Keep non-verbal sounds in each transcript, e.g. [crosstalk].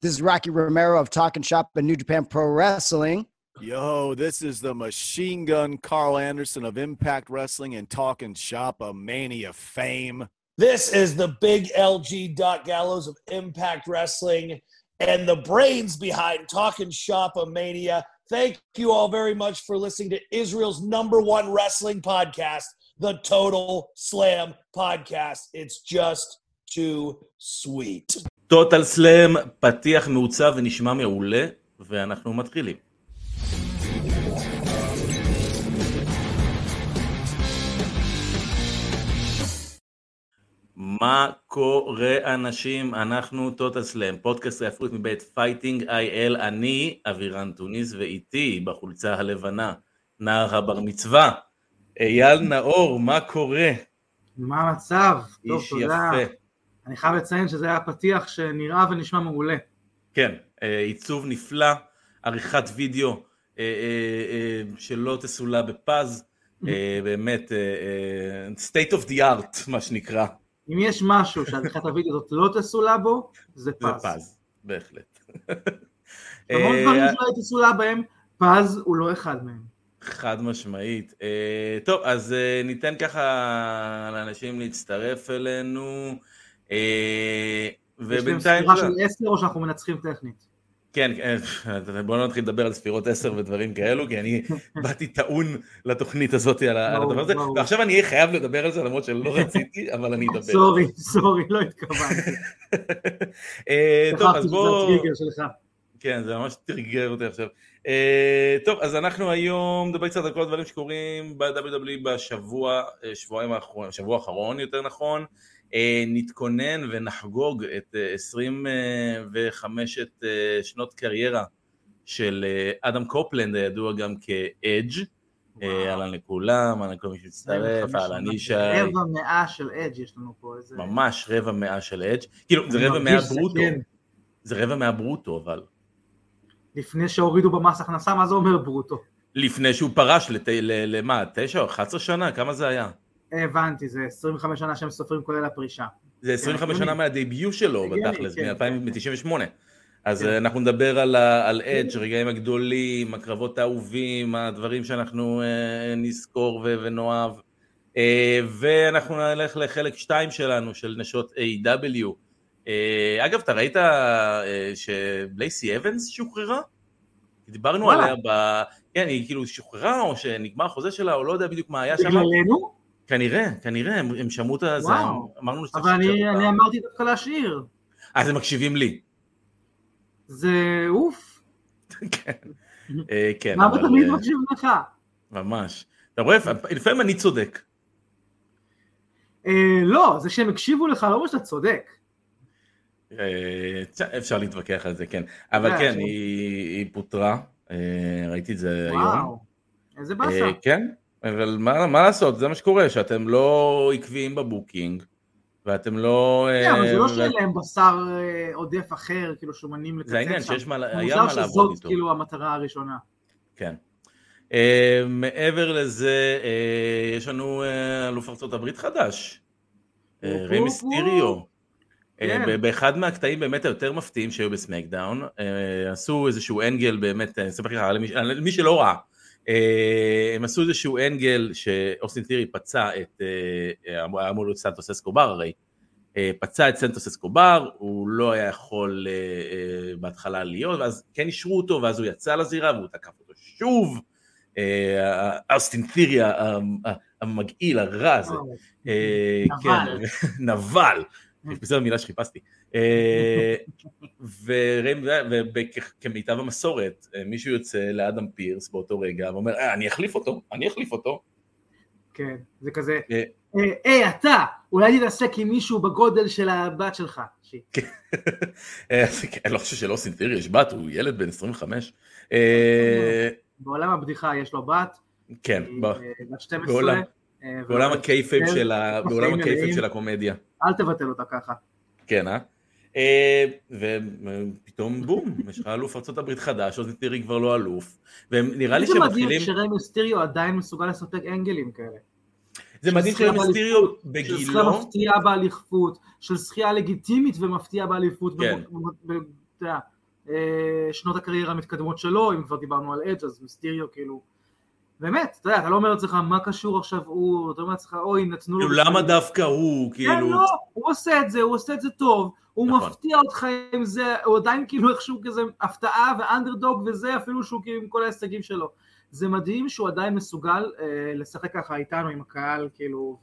This is Rocky Romero of Talking Shop and New Japan Pro Wrestling. Yo, this is the machine gun Carl Anderson of Impact Wrestling and Talking Shop, a mania fame. This is the big LG Doc Gallows of Impact Wrestling and the brains behind Talking Shop a Mania. Thank you all very much for listening to Israel's number one wrestling podcast, the Total Slam Podcast. It's just too sweet. Total Slam, פתיח מעוצב ונשמע מעולה, ואנחנו מתחילים. מה קורה אנשים? אנחנו Total Slam, פודקאסט רפואית מבית Fighting IL, אני אבירן טוניס ואיתי בחולצה הלבנה, נער הבר מצווה, אייל נאור, מה קורה? מה המצב? טוב, איש תודה. יפה. אני חייב לציין שזה היה פתיח שנראה ונשמע מעולה. כן, אה, עיצוב נפלא, עריכת וידאו אה, אה, שלא תסולא בפז, באמת state of the art מה שנקרא, אם יש משהו שעריכת הוידאו הזאת לא תסולא בו, זה זה פז. פז, בהחלט. [laughs] המון דברים שלא תסולא בהם, פז הוא לא אחד מהם. חד משמעית. טוב, אז ניתן ככה לאנשים להצטרף אלינו, אה, יש להם ובינתיים, ספירה של עשר או שאנחנו מנצחים טכנית. כן, אה, [laughs] בואו נתחיל לדבר על ספירות 10 ודברים כאלו, כי אני [laughs] באתי טעון לתוכנית הזאת על הדבר הזה. ועכשיו אני אהיה חייב לדבר על זה למרות שלא [laughs] רציתי, אבל אני אדבר. סורי, סורי, לא התכוונתי. אה, טוב, אז בואו... כן, זה ממש תרגר אותי עכשיו. טוב, אז אנחנו היום נדבר קצת על כל הדברים שקורים ב-WWE בשבוע, שבועיים האחרונים, שבוע האחרון יותר נכון. Uh, נתכונן ונחגוג את uh, 25 uh, שנות קריירה של אדם קופלנד, הידוע גם כאדג'. וואו. אהלן לכולם, אהלן לכל מי שמצטרף, אהלן ישי. רבע מאה של אדג' יש לנו פה, איזה... ממש רבע מאה של אדג'. כאילו, זה רבע מאה ברוטו. זה רבע מאה ברוטו, אבל. לפני שהורידו במס הכנסה, מה זה אומר ברוטו? לפני שהוא פרש. למה, תשע או 11 שנה? כמה זה היה? הבנתי, זה 25 שנה שהם סופרים כולל הפרישה. זה 25 הגיוני. שנה מהדייביוט שלו בתכלס, כן, מ-2098. אז כן. אה, אנחנו נדבר על, אדג', הרגעים הגדולים, הקרבות האהובים, הדברים שאנחנו אה, נזכור ו- ונאהב. אה, ואנחנו נלך לחלק 2 שלנו, של נשות A.W. אה, אגב, אתה ראית אה, שבלייסי אבנס שוחררה? דיברנו. עליה ב... כן, היא כאילו שוחררה, או שנגמר החוזה שלה, או לא יודע בדיוק מה היה שם. בגללנו? כנראה, כנראה, הם, הם שמעו את זה. אמרנו שצריך אבל אני. אני אמרתי דווקא להשאיר. אז הם מקשיבים לי. זה אוף. כן, אה, כן, למה תמיד אה, מקשיב לך? ממש. אתה רואה, לפעמים אני צודק. אה, לא, זה שהם הקשיבו לך לא אומר שאתה צודק. אה, אפשר להתווכח על זה, כן. אבל כן, ש- היא פוטרה, אה, ראיתי את זה היום. וואו. איזה באסה. אה, כן, אבל מה מה לעשות, זה מה שקורה, שאתם לא עקביים בבוקינג, ואתם לא... כן, אבל אה, זה לא שאין להם בשר אה, עודף אחר, כאילו שומנים לקצץ זה העניין, שם. שיש מה, מוזר היה מה לעבוד שזאת איתו. כאילו המטרה הראשונה. כן. Uh, מעבר לזה, uh, יש לנו uh, אלוף ארצות הברית חדש, uh. Whoop. Uh, כן. באחד מהקטעים באמת היותר מפתיעים שהיו ב SmackDown, uh, עשו איזשהו angle באמת, אני אספר לך על מי- על מי שלא ראה, uh, הם עשו איזשהו angle שאוסטין תירי פצע את, uh, היה אמור להיות סנטוס אסקובר הרי, פצע את סנטוס אסקובר, הוא לא היה יכול בהתחלה להיות, ואז כן אישרו אותו, ואז הוא יצא לזירה והוא תקף אותו שוב. אה, אוסטין תירי המגעיל, הרע הזה, אה, נבל. כן, [laughs] נבל, זו המילה שחיפשתי, אה, וכמיטב המסורת, אה, מישהו יוצא לאדם פירס באותו רגע ואומר, "אה, אני אחליף אותו, אני אחליף אותו, כן, זה כזה, אה, אה, היי אתה, אולי תתעסק עם מישהו בגודל של הבת שלך. [laughs] אה, אז כן, אני לא חושב שלאוסטין תירי יש בת, הוא ילד בן 25, אה, בעולם הבדיחה יש לו בת, כן, היא, ב- אה, בת 12. בעולם- אה, הקייפים כן. של הקומדיה. אל תבטל אותה ככה. כן, אה? אה, ופתאום בום, יש לך אלוף ארה"ב חדש, אז טירי כבר לא אלוף, ונראה לי זה שהם מדהים מתחילים, שרמי מיסטריו עדיין מסוגל לספק אנגלים כאלה. זה מדהים של זכייה שמיסטיריו באליפות, של זכייה בגילו, מפתיעה באליפות, של זכייה לגיטימית ומפתיעה באליפות כן. אה, שנות הקריירה המתקדמות שלו, אם כבר דיברנו על אדג' אז מיסטיריו כאילו, באמת, אתה יודע, אתה לא אומר לעצמך מה קשור עכשיו הוא, אתה אומר לעצמך אוי נתנו לו, כאילו, למה דווקא הוא, כן, כאילו, לא, הוא עושה את זה, הוא עושה את זה טוב, הוא נכון. מפתיע אותך עם זה, הוא עדיין כאילו איכשהו כזה הפתעה ואנדרדוג וזה, אפילו שהוא כאילו עם כל ההישגים שלו. זה מדהים שהוא עדיין מסוגל אה, לשחק ככה איתנו, עם הקהל, כאילו,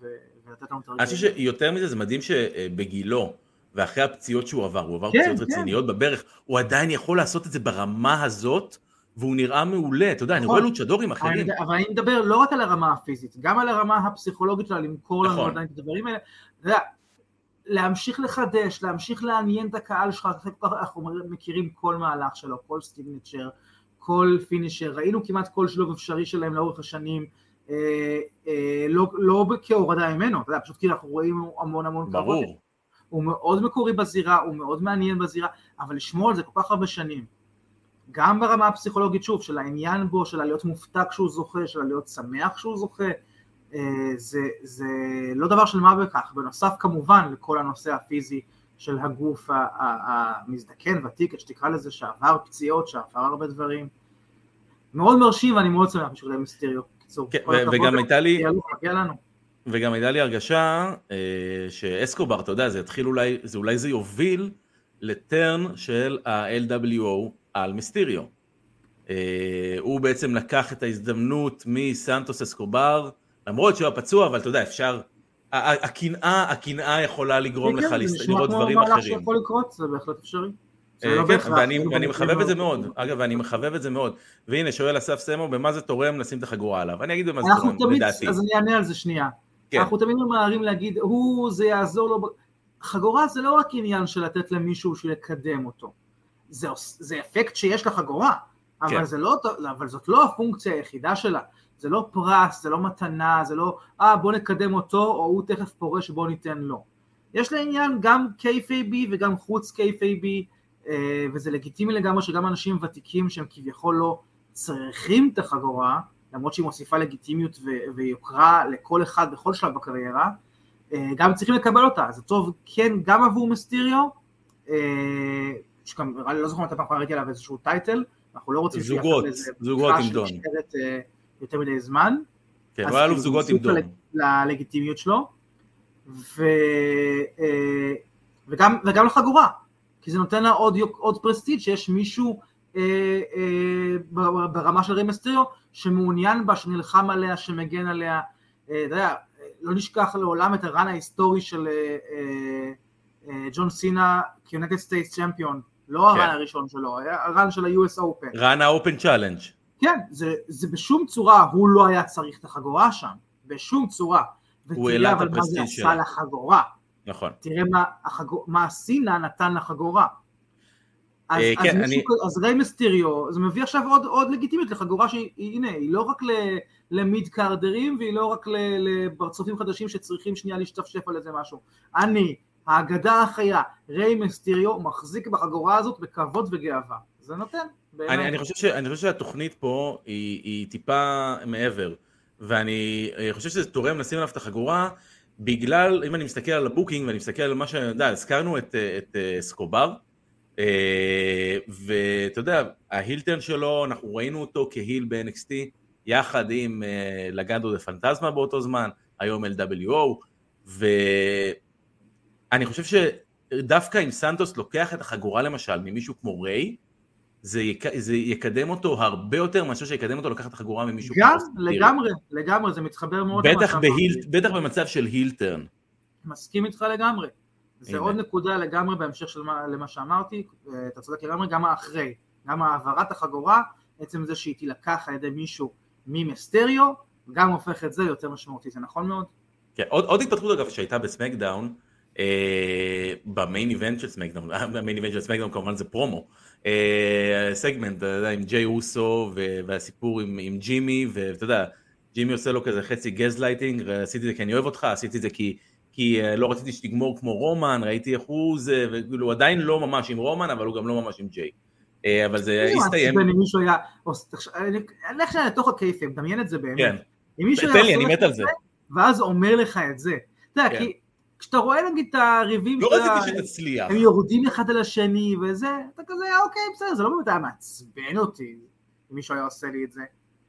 ולתת לנו את אני חושב שיותר מזה זה מדהים שבגילו ואחרי הפציעות שהוא עבר, הוא עבר כן, פציעות כן. רציניות בברך, הוא עדיין יכול לעשות את זה ברמה הזאת, והוא נראה מעולה, אתה יודע, אני נכון. רואה לוצ'דורים אני, אחרים, יודע- אבל אני מדבר לא רק על הרמה הפיזית, גם על הרמה הפסיכולוגית שלה, למכור לנו נכון. עדיין את הדברים האלה. אתה יודע, להמשיך לחדש, להמשיך לעניין את הקהל שלך, אנחנו מכירים כל מהלך שלו, כל סטיגנצ'ר, כל פינישר, ראינו כמעט כל שילוב אפשרי שלהם לאורך השנים, אה, אה, לא, לא כהורדה ממנו, אתה יודע, פשוט כי אנחנו רואים המון המון קרבות. ברור, הוא מאוד מקורי בזירה, הוא מאוד מעניין בזירה, אבל לשמור על זה כל כך הרבה שנים, גם ברמה הפסיכולוגית שוב, של העניין בו, של להיות מופתע כשהוא זוכה, של להיות שמח כשהוא זוכה, זה, זה לא דבר של מה בכך, בנוסף כמובן לכל הנושא הפיזי של הגוף המזדקן, ותיק, שתקרא לזה, שעבר פציעות, שעבר הרבה דברים. מאוד מרשים ואני מאוד שמח בשביל מיסטריו. כן, וגם הייתה לי. וגם הייתה לי הרגשה אה, שאסקובר, אתה יודע, זה יתחיל אולי, זה אולי זה יוביל לטרן של ה-LWO על מיסטיריו. אה, הוא בעצם לקח את ההזדמנות מסנטוס אסקובר, למרות שהוא היה פצוע, אבל אתה יודע, אפשר, הקנאה, הקנאה יכולה לגרום כן, לך כן, להס- זה נשמע לראות כמו דברים מהלך אחרים. שיכול לקרות, זה בהחלט אפשרי. אה, לא כן, ואני מחבב את זה מאוד- אגב, ואני מחבב את זה מאוד. והנה, שואל אסף סמו, במה זה תורם לשים את החגורה עליו? אני אגיד במה זה תורם, לדעתי. אז אני אענה על זה שנייה. כן. אנחנו תמיד ממהרים להגיד, הוא, זה יעזור לו. ב-" חגורה זה לא רק עניין של לתת למישהו שיקדם אותו. זה, אפקט שיש לחגורה, לא, אבל זאת לא הפונקציה היחידה שלה. זה לא פרס, זה לא מתנה, זה לא, אה, בוא נקדם אותו, או הוא תכף פורש, בוא ניתן לו. יש לה עניין גם KFAB וגם חוץ KFAB, אה, וזה לגיטימי לגמרי שגם אנשים ותיקים שהם כביכול לא צריכים את החגורה, למרות שהיא מוסיפה לגיטימיות ו- ויוקרה לכל אחד בכל שלב בקריירה, אה, גם צריכים לקבל אותה, זה טוב כן גם עבור מיסטיריו, אה, שגם לי לא זוכר מתי פעם ראיתי עליו איזשהו טייטל, אנחנו לא רוצים זוגות, זוגות עם דון. יותר מדי זמן, כן, הוא היה אלוף כאילו זוגות עם. ל- ללגיטימיות שלו, ו, אה, וגם, וגם לחגורה, כי זה נותן לה עוד, עוד prestige שיש מישהו אה, אה, ברמה של ריי מיסטריו שמעוניין בה, שנלחם עליה, שמגן עליה, אה, אתה יודע, לא נשכח לעולם את ה run ההיסטורי של אה, אה, אה, ג'ון סינה כ United States Champion, לא ה run כן. הראשון שלו, ה run של ה-US Open. run ה Open Challenge. כן, זה, זה בשום צורה, הוא לא היה צריך את החגורה שם, בשום צורה. הוא העלה ותראה את אבל מה זה ה prestige עשה. לחגורה, נכון. תראה מה, החגור, מה סינה נתן לחגורה. אז, אה, אז, כן, מישהו, אני- אז ריי מיסטיריו, זה מביא עכשיו עוד, עוד לגיטימיות לחגורה שהיא, הנה, היא לא רק למיד קארדרים, והיא לא רק ל- לפרצופים חדשים שצריכים שנייה להשתפשף על איזה משהו. אני, האגדה החיה, ריי מיסטיריו, מחזיק בחגורה הזאת בכבוד וגאווה. זה נותן. אני, אני, חושב ש, אני חושב שהתוכנית פה היא, היא טיפה מעבר, ואני אה, חושב שזה תורם לשים עליו את החגורה, בגלל, אם אני מסתכל על ה booking ואני מסתכל על מה שאני יודע, הזכרנו את, אה, את אה, אסקובר, ואתה יודע, ה heel turn שלו, אנחנו ראינו אותו כ heel ב-NXT, יחד עם Legado del Fantasma באותו זמן, היום LWO, ואני חושב שדווקא אם סנטוס לוקח את החגורה למשל ממישהו כמו ריי, זה, יק... זה יקדם אותו הרבה יותר מאשר שיקדם אותו לקחת את החגורה ממישהו גם. לגמרי, לגמרי, זה מתחבר מאוד בטח. ב heel... בטח במצב של heel turn. מסכים איתך לגמרי. זה הנה. עוד נקודה לגמרי בהמשך של מה, למה שאמרתי, אתה צודק לגמרי, גם האחרי, גם העברת החגורה, עצם זה שהיא תילקח על ידי מישהו ממסטריו, גם הופך את זה יותר משמעותי, זה נכון מאוד? כן, עוד, עוד התפתחות אגב שהייתה ב SmackDown, אה, ב main event של SmackDown, [laughs] ב main event של SmackDown כמובן זה פרומו, סגמנט, אתה יודע, עם ג'יי אוסו והסיפור עם, עם ג'ימי, ואתה יודע, ג'ימי עושה לו כזה חצי גז לייטינג, עשיתי את זה כי אני אוהב אותך, עשיתי את זה כי, כי אה, לא רציתי שתגמור כמו רומן, ראיתי איך הוא זה, וכאילו עדיין לא ממש עם רומן, אבל הוא גם לא ממש עם ג'יי. אה, אבל זה הסתיים, אם מישהו היה, אלך שנייה לתוך הקייפים, דמיין את זה באמת. כן, תן לי, אני לך מת על זה. ואז אומר לך את זה. אתה יודע, כן. כי כשאתה רואה נגיד את הריבים לא שלה, רציתי שתצליח. הם יורדים אחד על השני וזה, אתה כזה, אוקיי, בסדר, זה לא באמת היה מעצבן אותי, אם מישהו היה עושה לי את זה.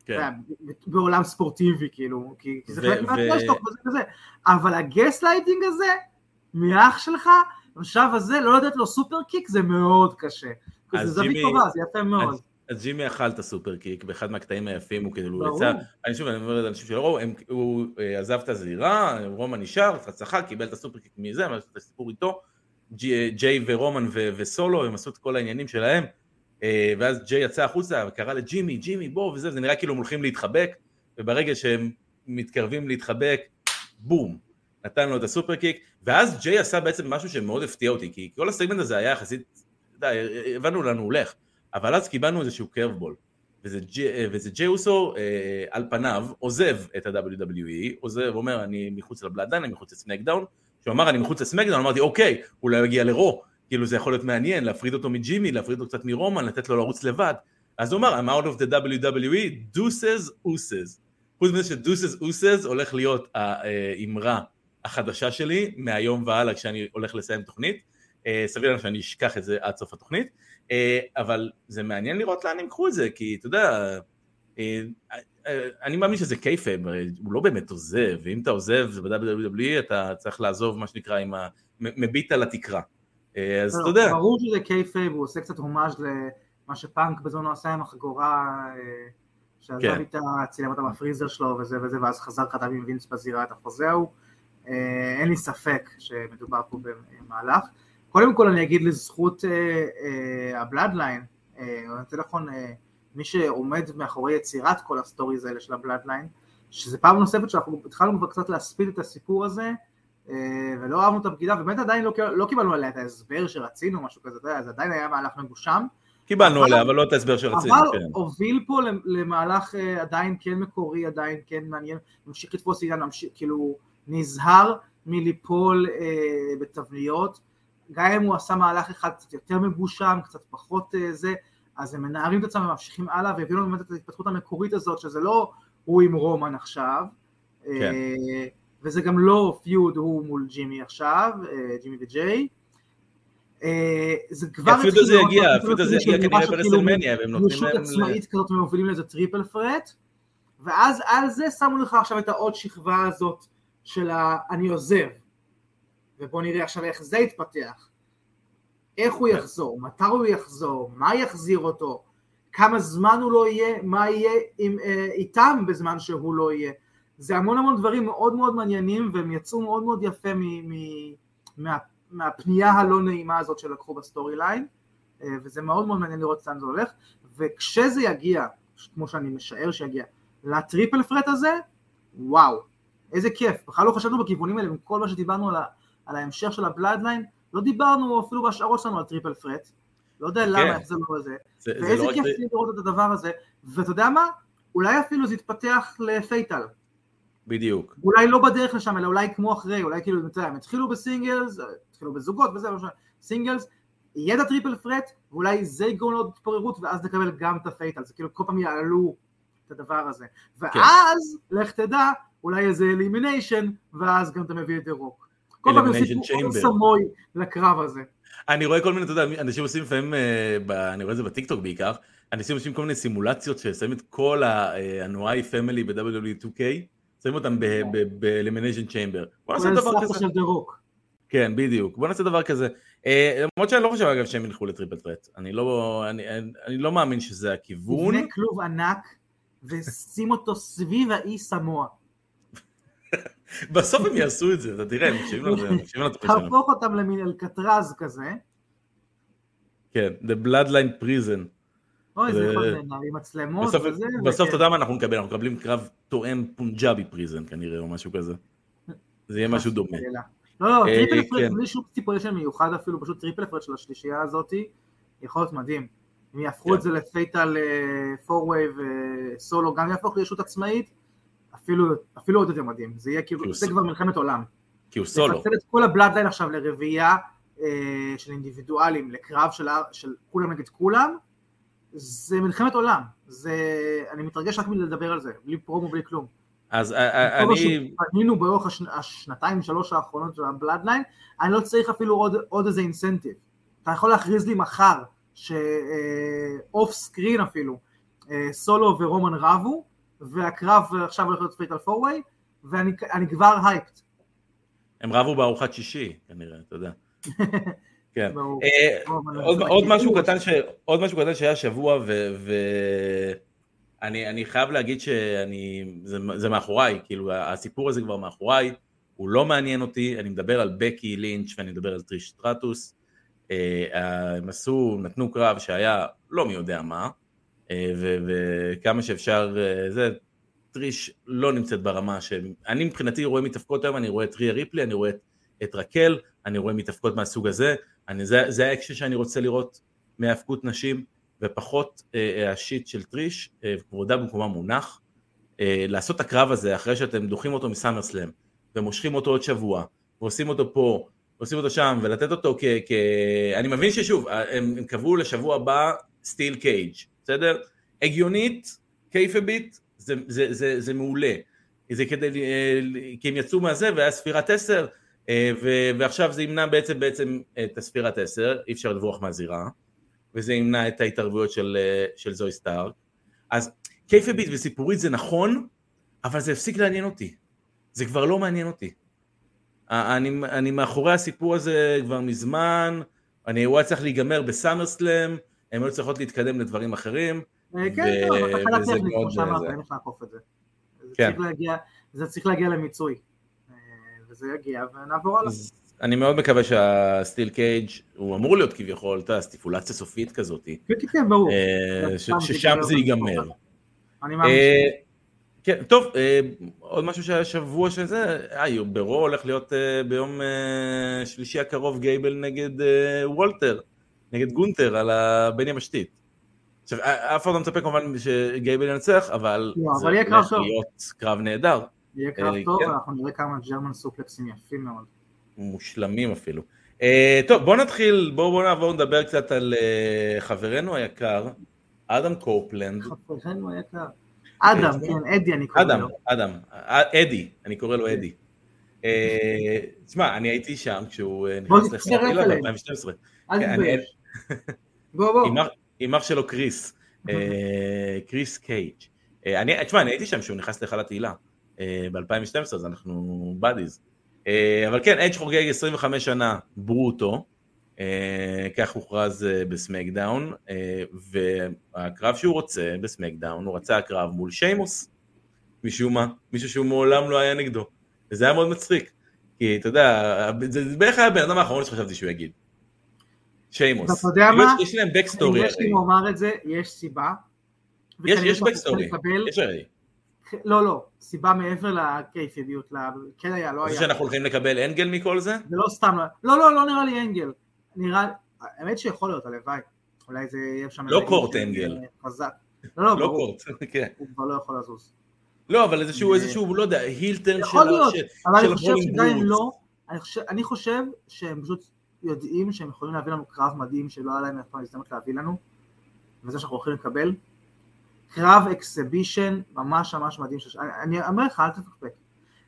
כן. בעולם ספורטיבי, כאילו, כי זה חלק מה trash talk וזה כזה, אבל הגסט לייטינג הזה, מאח שלך, בשלב הזה, לא לתת לו superkick זה מאוד קשה. אז זה זווית טובה, זה יפה מאוד. אז- ג'ימי אכל את ה superkick באחד מהקטעים היפים, הוא כאילו. יצא, אני שוב, אני אומר לאנשים שלא ראו, הוא אה, עזב את הזירה, רומן נשאר, צחק, קיבל את ה superkick מזה, את הסיפור איתו, ג'י- ג'יי ורומן וסולו, הם עשו את כל העניינים שלהם, אה, ואז ג'יי יצא החוצה וקרא לג'ימי, ג'ימי בוא וזה, זה נראה כאילו הם הולכים להתחבק, וברגע שהם מתקרבים להתחבק, בום, נתן לו את הסופר קיק, ואז ג'יי עשה בעצם משהו שמאוד הפתיע אותי, כי כל הסגמנט הזה היה יחסית, יודע, הבנו לאן הוא הולך, אבל אז קיבלנו איזשהו קרבבול, וזה, ג'י- וזה ג'יי אוסו אה, על פניו עוזב את ה-WWE, עוזב, אומר אני מחוץ לבלאדן, אני מחוץ לסמקדאון, כשהוא אמר אני מחוץ לסמקדאון, אמרתי אוקיי, אולי הוא יגיע לרו, כאילו זה יכול להיות מעניין, להפריד אותו מג'ימי, להפריד אותו קצת מרומן, לתת לו לרוץ לבד, אז הוא אמר I'm out of the WWE, deuces ooses, חוץ מזה שדוסס אוסס הולך להיות האמרה החדשה שלי מהיום והלאה כשאני הולך לסיים תוכנית, אה, סביר לנו שאני אשכח את זה עד סוף התוכנית, אה, אבל זה מעניין לראות לאן הם ייקחו את זה, כי אתה יודע, אה, אה, אני מאמין שזה קייפב, הוא לא באמת עוזב, ואם אתה עוזב ב-WWE אתה צריך לעזוב מה שנקרא עם ה... מ- מביט על התקרה. אה, אז לא, אתה יודע, ברור שזה kayfabe, הוא עושה קצת הומאז' למה שפאנק בזמנו עשה עם החגורה, אה, שעזב כן. איתה, צילם אותה בפריזר שלו וזה וזה, ואז חזר חתם עם וינס בזירה את החוזה ההוא. אה, אין לי ספק שמדובר פה במהלך. קודם כל אני אגיד לזכות ה Bloodline, יותר נכון, אה, מי שעומד מאחורי יצירת כל ה stories האלה של ה Bloodline, שזה פעם נוספת שאנחנו התחלנו כבר קצת להספיד את הסיפור הזה, אה, ולא אהבנו את הבגידה, באמת עדיין לא, לא קיבלנו עליה את ההסבר שרצינו, משהו כזה, אתה יודע, זה עדיין היה מהלך מגושם, קיבלנו עליה, אבל לא את ההסבר שרצינו, אבל כן. הוביל פה למהלך אה, עדיין כן מקורי, עדיין כן מעניין, ממשיך לתפוס עניין, ממשיך, כאילו נזהר מליפול אה, בתבניות, גם אם הוא עשה מהלך אחד קצת יותר מגושם, קצת פחות אה, זה, אז הם מנערים את עצמם וממשיכים הלאה, והביאו לנו באמת את ההתפתחות המקורית הזאת, שזה לא הוא עם רומן עכשיו, כן. אה, וזה גם לא feud הוא מול ג'ימי עכשיו, אה, ג'ימי וג'יי. זה כבר ה feud התחיל הזה לראות יגיע, ה feud הזה יגיע כנראה כאילו ב WrestleMania, והם נותנים להם... ל- עצמאית כזאת ומובילים לזה triple threat, ואז על זה שמו לך עכשיו את העוד שכבה הזאת של ה... אני עוזב, ובוא נראה עכשיו איך זה יתפתח, איך הוא כן. יחזור, מתי הוא יחזור, מה יחזיר אותו, כמה זמן הוא לא יהיה, מה יהיה עם, אה, איתם בזמן שהוא לא יהיה. זה המון המון דברים מאוד מאוד מעניינים והם יצאו מאוד מאוד יפה מ, מ, מה, מהפנייה הלא נעימה הזאת שלקחו ב storyline אה, וזה מאוד מאוד מעניין לראות לאן זה הולך וכשזה יגיע, כמו שאני משער שיגיע, ל triple threat הזה, וואו, איזה כיף, בכלל לא חשבנו בכיוונים האלה, עם כל מה שדיברנו על, ה, על ההמשך של ה Bloodline, לא דיברנו אפילו בהשערות שלנו על triple threat, לא יודע למה, איך זה לא זה, זה- זה ואיזה לא כיף לראות את הדבר הזה, ואתה יודע מה? אולי אפילו זה יתפתח ל fatal, בדיוק. אולי לא בדרך לשם, אלא אולי כמו אחרי, אולי כאילו, אתה יודע, הם התחילו ב singles, התחילו בזוגות וזה, לא משנה, singles, יהיה את ה triple threat, ואולי זה יגרום לעוד התפוררות, ואז נקבל גם את ה fatal, זה כאילו כל פעם יעלו את הדבר הזה. ואז, לך תדע, אולי איזה elimination, ואז גם אתה מביא את דה רוק. כל פעם יוסיפו עוד. סמוי לקרב הזה. אני רואה כל מיני, אתה יודע, אנשים עושים לפעמים, אה, אני רואה את זה בטיקטוק בעיקר, אנשים עושים כל מיני סימולציות ששמים את כל ה אנואי family ב-WWE 2K, שמים אותם ב-Elimination Chamber. בוא נעשה דבר כזה. כן, בדיוק. בוא נעשה דבר כזה. אה, למרות שאני לא חושב אגב שהם ילכו ל triple threat. אני לא, אני לא מאמין שזה הכיוון. תבנה כלוב ענק, ושים אותו סביב האי סמואה. בסוף הם יעשו את זה, אתה תראה, הם מקשיבים לזה, הם [laughs] מקשיבים לתוכנית שלנו. תהפוך אותם למין אלקטרז כזה, כן, The Bloodline Prison. אוי, זה יכול להיות עם מצלמות וזה, בסוף וכן. אתה יודע מה אנחנו נקבל, אנחנו מקבלים קרב תואם Punjabi Prison כנראה, או משהו כזה. זה יהיה משהו דומה. לא, לא, אה, triple threat כן. בלי שום stipulation מיוחד אפילו, פשוט triple threat של השלישייה הזאתי, יכול להיות מדהים. אם יהפכו כן. את זה ל fatal four-way וסולו גם יהפוך לישות עצמאית, אפילו אפילו עוד יותר מדהים. זה יהיה כאילו, זה כבר מלחמת עולם. כי הוא סולו. לפצל את כל ה Bloodline עכשיו לרביעייה אה, של אינדיבידואלים, לקרב של, כולם נגד כולם, זה מלחמת עולם. זה, אני מתרגש רק מלדבר על זה, בלי פרומו, בלי כלום. אז אה, אה, אני, שפנינו באורך השנ- השנתיים שלוש האחרונות של ה Bloodline, אני לא צריך אפילו עוד, עוד איזה incentive. אתה יכול להכריז לי מחר ש off screen אפילו, סולו ורומן רבו, והקרב עכשיו הולך להיות fatal four-way, ואני אני כבר hyped. הם רבו בארוחת שישי, כנראה, אתה יודע. [laughs] כן. עוד, משהו. קטן ש... עוד משהו קטן שהיה השבוע ואני אני חייב להגיד שאני זה, זה מאחוריי כאילו הסיפור הזה כבר מאחוריי הוא לא מעניין אותי אני מדבר על בקי לינץ' ואני מדבר על טריש סטרטוס אה, הם עשו נתנו קרב שהיה לא מי יודע מה וכמה שאפשר אה, זה טריש לא נמצאת ברמה שאני מבחינתי רואה מתאבקות היום אני רואה את ריה ריפלי אני רואה את, את רקל אני רואה מתאבקות מהסוג הזה אני, זה, זה האקשן שאני רוצה לראות מהאבקות נשים, ופחות אה, אה, ה shit של טריש, אה, וכבודה במקומה מונח. אה, לעשות את הקרב הזה אחרי שאתם דוחים אותו מסאמר סלאם, ומושכים אותו עוד שבוע, ועושים אותו פה, ועושים אותו שם, ולתת אותו כ... כ... אני מבין ששוב, אה, הם, הם קבעו לשבוע הבא steel cage, בסדר? הגיונית, קייפייב, זה, זה, זה, זה מעולה. זה כדי, אה, כי הם יצאו מהזה והיה ספירת עשר, אה, ו- ועכשיו זה ימנע בעצם בעצם את הספירת עשר, אי אפשר לברוח מהזירה, וזה ימנע את ההתערבויות של, אה, של זוי סטארק. אז קייפביט וסיפורית זה נכון, אבל זה הפסיק לעניין אותי. זה כבר לא מעניין אותי. אני, אני מאחורי הסיפור הזה כבר מזמן, אני, הוא היה צריך להיגמר בסאמר סלאם, הם היו צריכות להתקדם לדברים אחרים. אה, כן, טוב, וזה טכנית, כמו שאמרת, זה. אין איך לעקוף את זה. זה כן. צריך להגיע- זה צריך להגיע למיצוי. אה, וזה יגיע, ונעבור הלאה. אני מאוד מקווה שהסטיל קייג' הוא אמור להיות כביכול, אתה יודע, סטיפולציה סופית כזאת, כן, כן, כן, ברור. אה, זה ששם זה ייגמר. אני מאמין. אה, כן, טוב, אה, עוד משהו שהיה שבוע שזה, אה, ברו הולך להיות אה, ביום אה, שלישי הקרוב גייבל נגד אה, וולטר, נגד גונטר על הבן יבשתית. עכשיו, אף אחד לא מצפה כמובן שגייבל ינצח, אבל לא, זה הולך. להיות קרב נהדר, יהיה קרב אה, טוב, כן. אנחנו נראה כמה ג'רמן סופלקסים יפים מאוד. מושלמים אפילו. אה, טוב, בוא נתחיל, בואו בוא נעבור לדבר קצת על אה, חברנו היקר, אדם קופלנד. חברנו היקר. אדם, כן, אדי אני קורא אדם, לו. אדם, אה, אדי, אני קורא לו אדי. תשמע, אני הייתי שם כשהוא נכנס לחברה אליהם. ב-2012. אל תתבייש. בוא, בוא. עם אח- שלו קריס, אה, קריס קייג'. אה, אני, תשמע, אני הייתי שם כשהוא נכנס להיכל התהילה ב-2012, אז אנחנו בדיז. אבל כן, אדג' חוגג 25 שנה ברוטו, אה, כך הוכרז אה, בסמקדאון, אה, והקרב שהוא רוצה בסמקדאון, הוא רצה הקרב מול שיימוס, משום מה, מישהו שהוא מעולם לא היה נגדו, וזה היה מאוד מצחיק, כי אתה יודע, זה בערך היה הבן אדם האחרון שחשבתי שהוא יגיד. שיימוס. ואתה יודע כאילו, מה? יש להם backstory יש לי לומר את זה, יש סיבה. יש, יש backstory, יש הרי. לא, לא, סיבה מעבר לקייפייב, ל- כן היה, לא היה. שאנחנו הולכים לקבל אנגל מכל זה? זה לא סתם, לא, לא, לא נראה לי אנגל. נראה, האמת שיכול להיות, הלוואי. אולי זה יהיה שם... לא קורט אנגל. חזק. לא, לא, לא. קורט, [laughs] כן. הוא כבר לא יכול לזוז. לא, אבל איזשהו, אה, איזשהו, לא יודע, הילטרן של יכול להיות, אבל אני חושב שגם אם. לא, אני חושב שהם פשוט יודעים שהם יכולים להביא לנו קרב מדהים שלא היה להם אף פעם הזדמנות להביא לנו, וזה שאנחנו הולכים לקבל. קרב אקסבישן ממש ממש מדהים, שש... אני, אני אומר לך, אל תפקפק.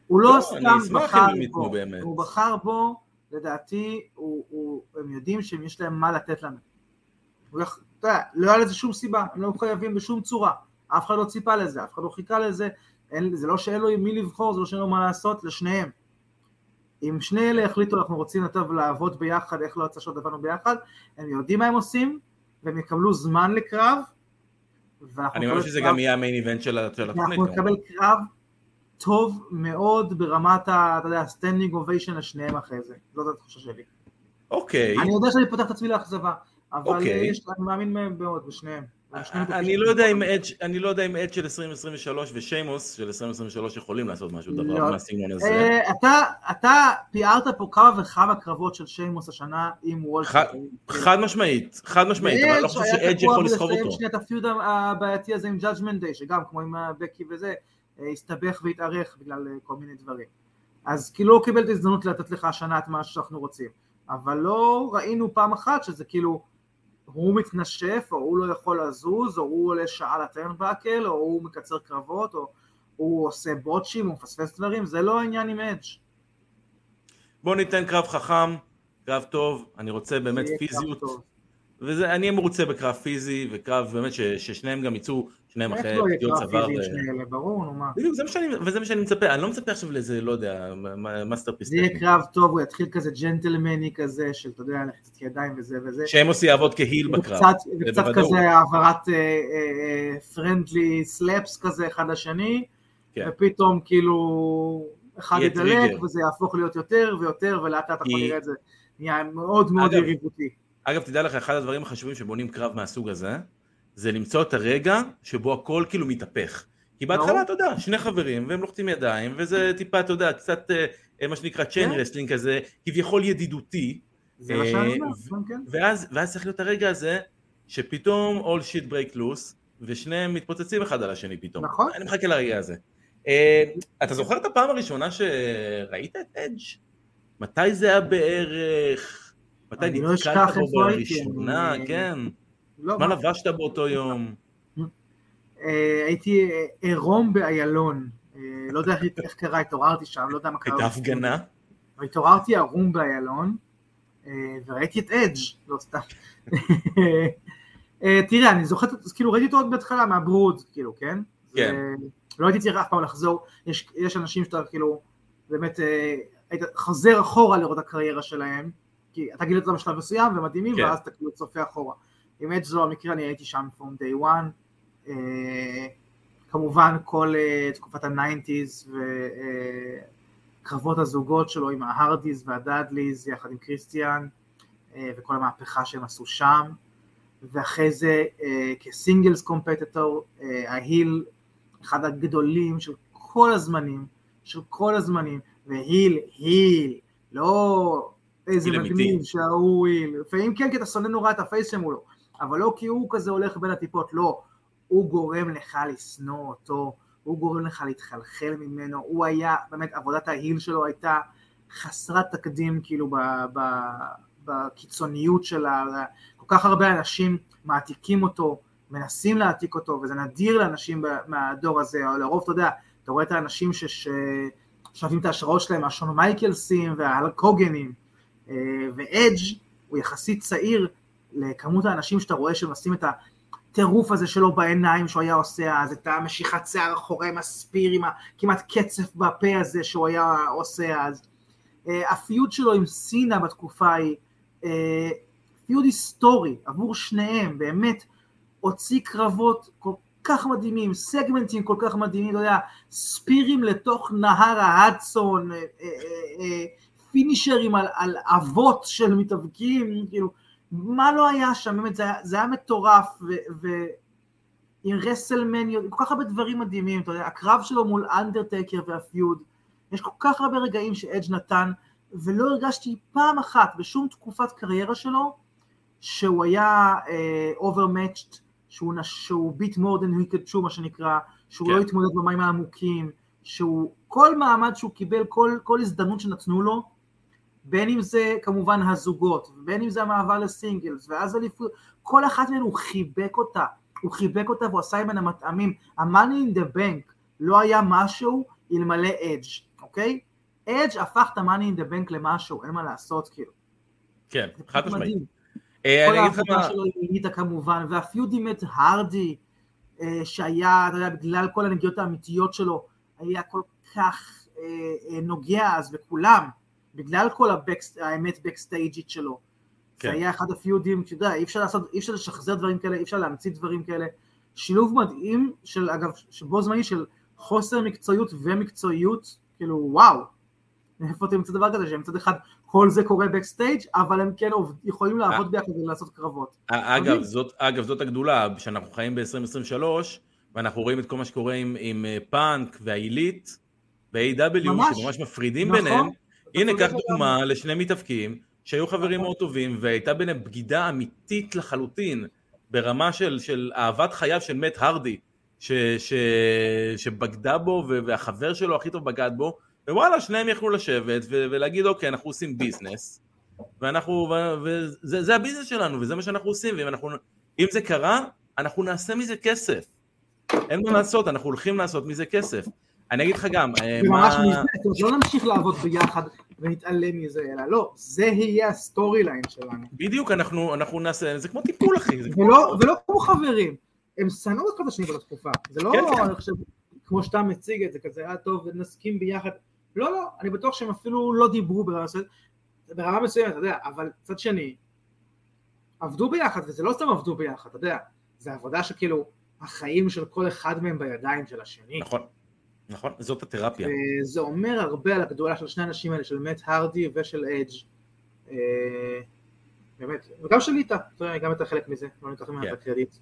הוא לא, לא, סתם בחר בו, באמת. הוא בחר בו, לדעתי, הוא, הוא, הם יודעים שיש להם מה לתת לנו. הוא. אתה יודע, לא היה לזה שום סיבה, הם לא חייבים בשום צורה, אף אחד לא ציפה לזה, אף אחד לא חיכה לזה, אין, זה לא שאין לו עם מי לבחור, זה לא שאין לו מה לעשות, לשניהם. אם שני אלה יחליטו אנחנו רוצים יותר לעבוד ביחד, איך לא יצא שעוד עבדנו ביחד, הם יודעים מה הם עושים, והם יקבלו זמן לקרב, אני מאמין שזה קרב- גם יהיה ה main event של התוכנית. אנחנו נקבל קרב טוב מאוד ברמת ה... אתה יודע, standing ovation לשניהם אחרי זה, זאת התחושה שלי. אוקיי. אני יודע שאני פותח את עצמי לאכזבה, אבל אוקיי. יש- אני מאמין מאוד בשניהם. אני. לא יודע אם אדג' אני לא יודע אם אדג' של 2023 ושיימוס של 2023 יכולים לעשות משהו דבר לא. מהסגנון הזה. אה, אתה, תיארת פה כמה וכמה קרבות של שיימוס השנה עם וולטר. חד- משמעית, חד משמעית, אבל אני לא חושב שאדג' יכול לסחוב אותו. שנייה את הפיוד הבעייתי הזה עם Judgment Day, שגם כמו עם אה, בקי וזה, אה, הסתבך והתארך בגלל כל מיני דברים. אז כאילו הוא קיבל את ההזדמנות לתת לך השנה את מה שאנחנו רוצים. אבל לא ראינו פעם אחת שזה כאילו, הוא מתנשף, או הוא לא יכול לזוז, או הוא עולה שעה לטרנבקל, או הוא מקצר קרבות, או, הוא עושה בוטשים, הוא מפספס דברים, זה לא העניין עם אדג'. בוא ניתן קרב חכם, קרב טוב, אני רוצה באמת פיזיות. ואני אהיה מרוצה בקרב פיזי, וקרב באמת ש, ששניהם גם יצאו, שניהם אחרי לא יהיה פגיעות צוואר. ברור, נו מה. בדיוק, זה מה שאני, וזה מה שאני מצפה, אני לא מצפה עכשיו לאיזה, לא יודע, masterpiece. זה יהיה קרב טוב, הוא יתחיל כזה ג'נטלמני כזה, של, אתה יודע, לחצת ידיים וזה וזה. שהם עושים יעבוד כ heel בקרב. וקצת. כזה העברת friendly slaps כזה אחד לשני, כן. ופתאום כאילו אחד ידלק. וזה יהפוך להיות יותר ויותר, ולאט לאט אנחנו כי- נראה את זה נהיה מאוד מאוד יריבותי. אגב, תדע לך, אחד הדברים החשובים שבונים קרב מהסוג הזה, זה למצוא את הרגע שבו הכל כאילו מתהפך. כי בהתחלה. אתה יודע, שני חברים, והם לוחצים ידיים, וזה טיפה, אתה יודע, קצת, אה, מה שנקרא chain כן. wrestling כזה, כביכול ידידותי, זה מה שאני אומר, אה, כן, כן. ואז, צריך להיות הרגע הזה, שפתאום all shit break loose, ושניהם מתפוצצים אחד על השני פתאום. נכון. אני מחכה לרגע הזה. אה, אתה זוכר את הפעם הראשונה שראית את אדג'? מתי זה היה בערך? מתי לא נתקלת בו בראשונה? כן. לא, מה לבשת באותו יום? אה, הייתי אה, עירום באיילון, אה, לא יודע איך- קרה, התעוררתי שם, לא יודע מה קרה. הייתה הפגנה? והתעוררתי ערום באיילון, וראיתי את אדג', לא סתם. אה, תראה, אני זוכר, כאילו ראיתי אותו עוד בהתחלה מהברוד, כאילו, כן? כן. לא הייתי צריך אף פעם לחזור, יש, יש אנשים שאתה כאילו, באמת, היית חוזר אחורה לראות הקריירה שלהם, כי אתה גילית אותם בשלב מסוים ומדהימים, כן. ואז אתה כאילו צופה אחורה. עם אדג' זו המקרה, אני הייתי שם day one. אה, כמובן כל אה, תקופת ה nineties וקרבות הזוגות שלו עם ההרדיז והדאדליז יחד עם קריסטיאן אה, וכל המהפכה שהם עשו שם ואחרי זה אה, כסינגלס קומפטטור ההיל אחד הגדולים של כל הזמנים של כל הזמנים והיל היל לא איזה. מגניב שההוא היל לפעמים כן כי אתה שונא נורא את הפייס שמולו אבל לא כי הוא כזה הולך בין הטיפות לא. הוא גורם לך לשנוא אותו, הוא גורם לך להתחלחל ממנו, הוא היה, באמת עבודת ההיל שלו הייתה חסרת תקדים כאילו ב, ב, בקיצוניות שלה, כל כך הרבה אנשים מעתיקים אותו, מנסים להעתיק אותו, וזה נדיר לאנשים מהדור הזה, לרוב אתה יודע, אתה רואה את האנשים ששואבים את ההשראות שלהם מהשון מייקלסים והקוגנים, אה, ואדג' הוא יחסית צעיר לכמות האנשים שאתה רואה שמנסים את הטירוף הזה שלו בעיניים שהוא היה עושה אז, את המשיכת שיער אחורי עם הספיר, עם הכמעט קצף בפה הזה שהוא היה עושה אז. אה, הפיוד שלו עם סינה בתקופה ההיא, אה, פיוד היסטורי עבור שניהם, באמת הוציא קרבות כל כך מדהימים, סגמנטים כל כך מדהימים, אתה יודע, ספירים לתוך נהר ההדסון, אה, אה, אה, אה, פינישרים על, על אבות של מתאבקים, כאילו, מה לא היה שם, באמת, זה היה, זה היה מטורף, ו, ו, עם רסלמניות, כל כך הרבה דברים מדהימים, אתה יודע, הקרב שלו מול אנדרטקר והפיוד, יש כל כך הרבה רגעים שאדג' נתן, ולא הרגשתי פעם אחת בשום תקופת קריירה שלו, שהוא היה overmatched, uh, שהוא, שהוא bit more than he could מה שנקרא, שהוא כן. לא התמודד במים העמוקים, שהוא, כל מעמד שהוא קיבל, כל, כל הזדמנות שנתנו לו, בין אם זה כמובן הזוגות, בין אם זה המעבר ל singles, ואז אליפות, כל אחת מהן הוא חיבק אותה, הוא חיבק אותה והוא עשה ממנה מטעמים. ה-money in the bank לא היה משהו אלמלא אדג', אוקיי? אדג' הפך את ה-money in the bank למשהו, אין מה לעשות כאילו. כן, חד משמעית. אה, כל העבודה שלו ניטה כמובן, והפיוד עם את הרדי, אה, שהיה, אתה יודע, בגלל כל הנגיעות האמיתיות שלו, היה כל כך אה, נוגע אז בכולם, בגלל כל הבקס, האמת בקסטייג'ית שלו. כן. זה היה אחד הפיודים, אתה יודע, אי אפשר לעשות, אי אפשר לשחזר דברים כאלה, אי אפשר להמציא דברים כאלה. שילוב מדהים של, אגב, שבו זמני של חוסר מקצועיות ומקצועיות, כאילו וואו. איפה אתם מוצאים דבר כזה, שמצד אחד כל זה קורה בקסטייג', אבל הם כן עובד, יכולים לעבוד ביחד ולעשות קרבות. אה, אגב. זאת, אגב, זאת הגדולה, שאנחנו חיים ב-2023, ואנחנו רואים את כל מה שקורה עם, עם אה, פאנק והעילית, ב-AW, ממש. שממש מפרידים נכון. ביניהם. הנה, קח. דוגמה לשני מתאבקים, שהיו חברים נכון. מאוד טובים, והייתה ביניהם בגידה אמיתית לחלוטין, ברמה של, של אהבת חייו של מת הרדי, ש, ש, שבגדה בו, והחבר שלו הכי טוב בגד בו, ווואלה, שניהם יכלו לשבת ו- ולהגיד, אוקיי, אנחנו עושים ביזנס, ואנחנו, וזה זה הביזנס שלנו, וזה מה שאנחנו עושים, ואם אנחנו, אם זה קרה, אנחנו נעשה מזה כסף. אין מה לעשות, אנחנו הולכים לעשות מזה כסף. אני אגיד לך גם, אה, זה ממש מה... מזה, זאת אומרת, לא נמשיך לעבוד ביחד ונתעלם מזה, אלא לא, זה יהיה ה storyline שלנו. בדיוק, אנחנו אנחנו נעשה, זה כמו טיפול, אחי. זה כמו- ולא, ולא כמו חברים, הם שנאו אחד את השני באותה תקופה, זה לא, כן, כן. אני חושב, כמו שאתה מציג את זה, כזה, אה טוב, נסכים ביחד, לא, לא, אני בטוח שהם אפילו לא דיברו ברמה מסוימת, ברמה מסוימת, אתה יודע, אבל מצד שני, עבדו ביחד, וזה לא סתם עבדו ביחד, אתה יודע, זה עבודה שכאילו, החיים של כל אחד מהם בידיים של השני. נכון, נכון, זאת התרפיה. וזה אומר הרבה על הגדולה של שני האנשים האלה, של מאט הרדי ושל אדג'. אה, באמת, וגם של ליטא, גם אתה חלק מזה, לא ניקח ממנה כן. את הקרדיט.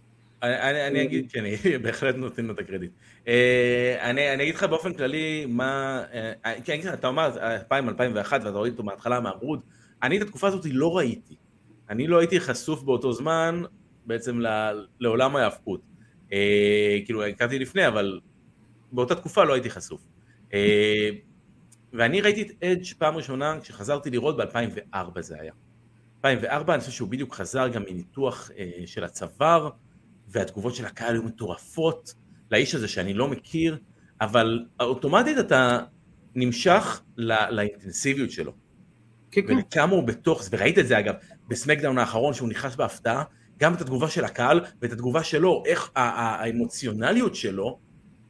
אני, אני, אני אגיד, כן, אני [laughs] בהחלט נותן לו את הקרדיט. אה, אני, אני אגיד לך באופן כללי מה, אה, כן, אתה אומר 2000, 2001 ואתה רואה אותו מההתחלה מהברוד, אני את התקופה הזאת לא ראיתי. אני לא הייתי חשוף באותו זמן בעצם לעולם ההאבקות. אה, כאילו, הכרתי לפני, אבל באותה תקופה לא הייתי חשוף. אה, ואני ראיתי את אדג' פעם ראשונה כשחזרתי לראות ב-2004 זה היה. 2004 אני חושב שהוא בדיוק חזר גם מניתוח אה, של הצוואר, והתגובות של הקהל היו מטורפות לאיש הזה שאני לא מכיר, אבל אוטומטית אתה נמשך לא, לאינטנסיביות שלו. כן, כן. וכמה הוא בתוך זה, וראית את זה אגב, בסמקדאון האחרון שהוא נכנס בהפתעה, גם את התגובה של הקהל ואת התגובה שלו, איך האמוציונליות שלו,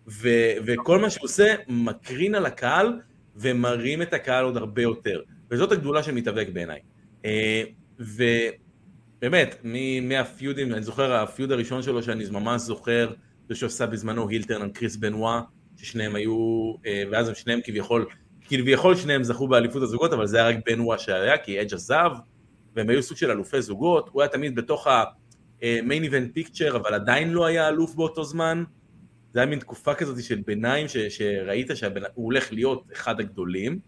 ו- וכל מה שהוא עושה מקרין על הקהל ומרים את הקהל עוד הרבה יותר. וזאת הגדולה של מתאבק בעיניי. אה, ובאמת, מ- מהפיודים, אני זוכר, הפיוד הראשון שלו שאני ממש זוכר, זה שעשה בזמנו הילטרן על קריס בנווה, ששניהם היו, אה, ואז הם שניהם כביכול, כביכול שניהם זכו באליפות הזוגות, אבל זה היה רק בנווה שהיה, כי אדג' עזב, והם היו סוג של אלופי זוגות, הוא היה תמיד בתוך ה-main event picture, אבל עדיין לא היה אלוף באותו זמן. זה היה מין תקופה כזאת של ביניים, ש- שראית שהוא הולך להיות אחד הגדולים,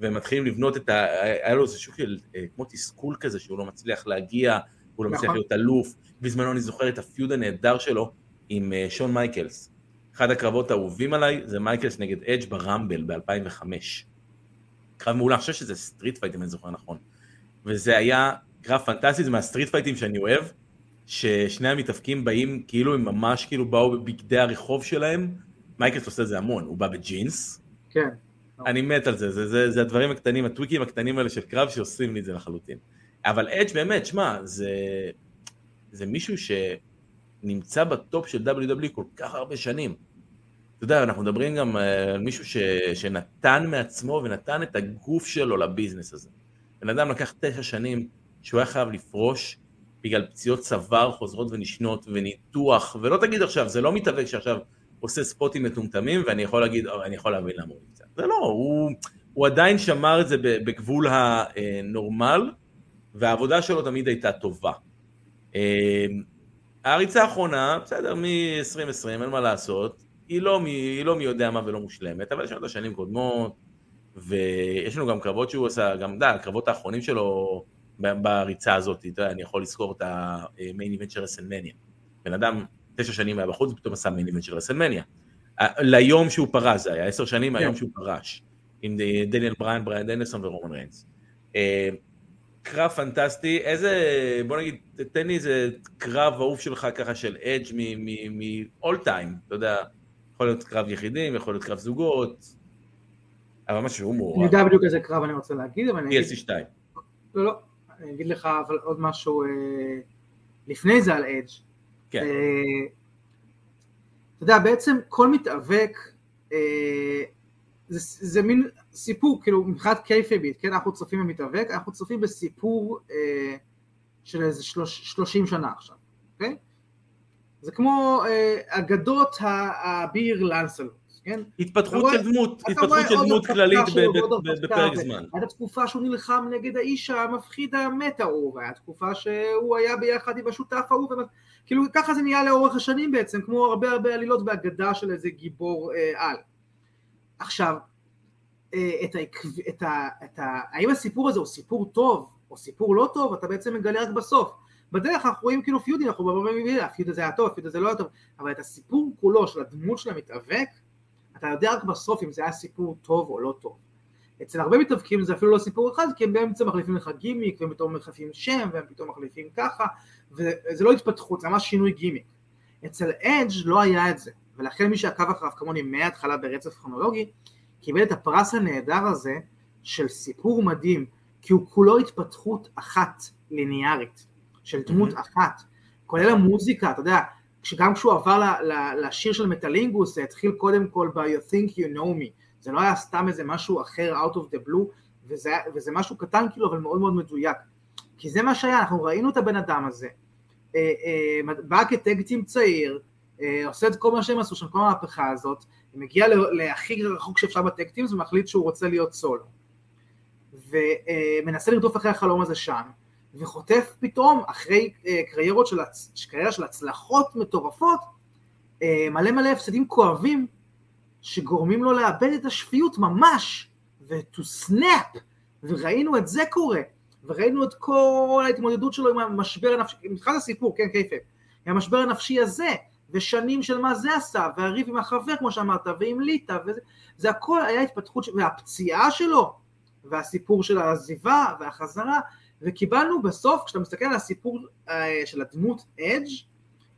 והם מתחילים לבנות את ה... היה לו איזה שוק של אה, כמו תסכול כזה, שהוא לא מצליח להגיע, הוא לא מצליח נכון. להיות אלוף. בזמנו אני זוכר את ה feud הנהדר שלו עם אה, שון מייקלס. אחד הקרבות האהובים עליי זה מייקלס נגד אדג' ב Rumble ב-2005. קרב מעולה, אני חושב שזה street fight אם אני זוכר נכון. וזה היה קרב פנטסטי, זה מה street fight ים שאני אוהב, ששני המתאבקים באים כאילו הם ממש כאילו באו בבגדי הרחוב שלהם, מייקלס עושה את זה המון, הוא בא בג'ינס, כן. אני מת על זה, זה, זה, זה הדברים הקטנים, ה tweak ים הקטנים האלה של קרב שעושים לי את זה לחלוטין. אבל אדג' באמת, שמע, זה, זה מישהו שנמצא ב top של WWE כל כך הרבה שנים. אתה יודע, אנחנו מדברים גם אה, על מישהו ש, שנתן מעצמו ונתן את הגוף שלו לביזנס הזה. בן אדם לקח תשע שנים שהוא היה חייב לפרוש בגלל פציעות צוואר חוזרות ונשנות וניתוח, ולא תגיד עכשיו, זה לא מתאבק שעכשיו עושה ספוטים מטומטמים ואני יכול להגיד, "אה, אני יכול להבין למה הוא נמצא. זה לא, הוא, הוא עדיין שמר את זה בגבול הנורמל, והעבודה שלו תמיד הייתה טובה. אה, הריצה האחרונה, בסדר, מ-2020, אין מה לעשות, היא לא, היא לא מי יודע מה ולא מושלמת, אבל יש לנו את השנים קודמות, ויש לנו גם קרבות שהוא עשה, גם, אתה יודע, הקרבות האחרונים שלו בריצה הזאת, אתה יודע, אני יכול לזכור את ה main event של רסלמניה. בן אדם תשע שנים היה בחוץ, ופתאום עשה main event של רסלמניה. ליום שהוא פרש, זה היה עשר שנים מהיום שהוא פרש, עם דניאל בריין, בריין דניאלסון ורומן ריינס. אה, קרב פנטסטי, איזה, בוא נגיד, תן לי איזה קרב אהוב שלך ככה של אדג' מ-all time, אתה יודע, יכול להיות קרב יחידים, יכול להיות קרב זוגות, אבל משהו שהוא אני מעורב, יודע בדיוק איזה קרב אני רוצה להגיד, אבל אני אגיד, TLC 2, לא, לא, אני אגיד לך אבל עוד משהו אה, לפני זה על אדג'. כן. אה, אתה יודע, בעצם כל מתאבק, אה, זה, זה מין סיפור, כאילו מבחינת קייפייבית, כן, אנחנו צופים במתאבק, אנחנו צופים בסיפור אה, של איזה שלוש, 30 שנה עכשיו, אוקיי? זה כמו אה, אגדות ה- הביר לנסלוט, כן? התפתחות של דמות, התפתחות של דמות כללית בפרק זמן. הייתה תקופה שהוא נלחם נגד האיש המפחיד המת ההוא, והייתה תקופה שהוא היה ביחד עם השותף ההוא, כאילו ככה זה נהיה לאורך השנים בעצם, כמו הרבה הרבה עלילות באגדה של איזה גיבור אה, על. עכשיו, אה, את העקב, את ה, את ה, האם הסיפור הזה הוא סיפור טוב או סיפור לא טוב, אתה בעצם מגלה רק בסוף. בדרך אנחנו רואים כאילו feud ים, אנחנו אומרים, ה feud הזה היה טוב, ה feud הזה לא היה טוב, אבל את הסיפור כולו של הדמות של המתאבק, אתה יודע רק בסוף אם זה היה סיפור טוב או לא טוב. אצל הרבה מתאבקים זה אפילו לא סיפור אחד, כי הם באמצע מחליפים לך גימיק, והם פתאום מחליפים שם, והם פתאום מחליפים ככה, וזה לא התפתחות, זה ממש שינוי גימיק. אצל אדג' לא היה את זה, ולכן מי שעקב אחריו כמוני מההתחלה ברצף כרונולוגי, קיבל את הפרס הנהדר הזה של סיפור מדהים, כי הוא כולו התפתחות אחת ליניארית, של דמות Mhm. אחת, כולל המוזיקה, אתה יודע, שגם כשהוא עבר ל- ל- לשיר של מטלינגוס, זה התחיל קודם כל ב-You think you know me, זה לא היה סתם איזה משהו אחר out of the blue, וזה, וזה משהו קטן כאילו, אבל מאוד מאוד מדויק. כי זה מה שהיה, אנחנו ראינו את הבן אדם הזה, אה, אה, בא כטקטים צעיר, אה, עושה את כל מה שהם עשו שם, כל המהפכה הזאת, מגיע להכי רחוק שאפשר בטקטימס ומחליט שהוא רוצה להיות סולו. ומנסה לרדוף אחרי החלום הזה שם, וחוטף פתאום, אחרי אה, קריירות של. קריירה של הצלחות מטורפות, אה, מלא מלא הפסדים כואבים, שגורמים לו לאבד את השפיות ממש, ו-to snap, וראינו את זה קורה, וראינו את כל ההתמודדות שלו עם המשבר הנפשי, מבחינת הסיפור, כן, קייפה, עם המשבר הנפשי הזה, ושנים של מה זה עשה, והריב עם החבר, כמו שאמרת, ועם ליטא, וזה, זה הכל היה התפתחות, והפציעה שלו, והסיפור של העזיבה, והחזרה, וקיבלנו בסוף, כשאתה מסתכל על הסיפור אה, של הדמות אדג',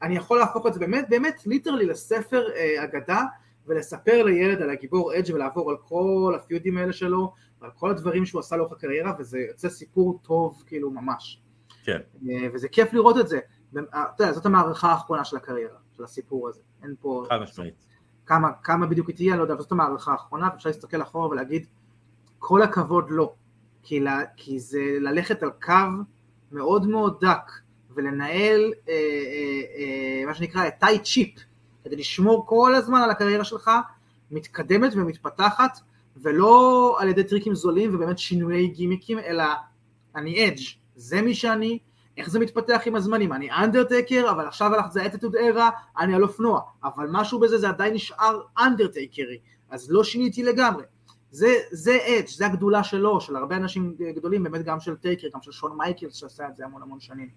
אני יכול להפוך את זה באמת, באמת, ליטרלי לספר אה, אגדה, ולספר לילד על הגיבור אדג' ולעבור על כל הפיודים האלה שלו, ועל כל הדברים שהוא עשה לאורך הקריירה, וזה יוצא סיפור טוב, כאילו, ממש. כן. אה, וזה כיף לראות את זה. אתה יודע, זאת המערכה האחרונה של הקריירה, של הסיפור הזה. אין פה... חד משמעית. כמה, כמה בדיוק היא תהיה, אני לא יודע, אבל זאת המערכה האחרונה, ואפשר להסתכל אחורה ולהגיד, כל הכבוד לא, כי, לה, כי זה ללכת על קו מאוד מאוד דק, ולנהל אה, אה, אה, מה שנקרא טי צ'יפ, כדי לשמור כל הזמן על הקריירה שלך, מתקדמת ומתפתחת, ולא על ידי טריקים זולים ובאמת שינויי גימיקים, אלא אני אדג', זה מי שאני, איך זה מתפתח עם הזמנים, אני אנדרטייקר, אבל עכשיו הלך זה Attitude Era, אני על אופנוע, אבל משהו בזה זה עדיין נשאר אנדרטייקרי, אז לא שיניתי לגמרי. זה, זה אדג', זה הגדולה שלו, של הרבה אנשים גדולים, באמת גם של טייקר, גם של שון מייקלס שעשה את זה המון המון שנים.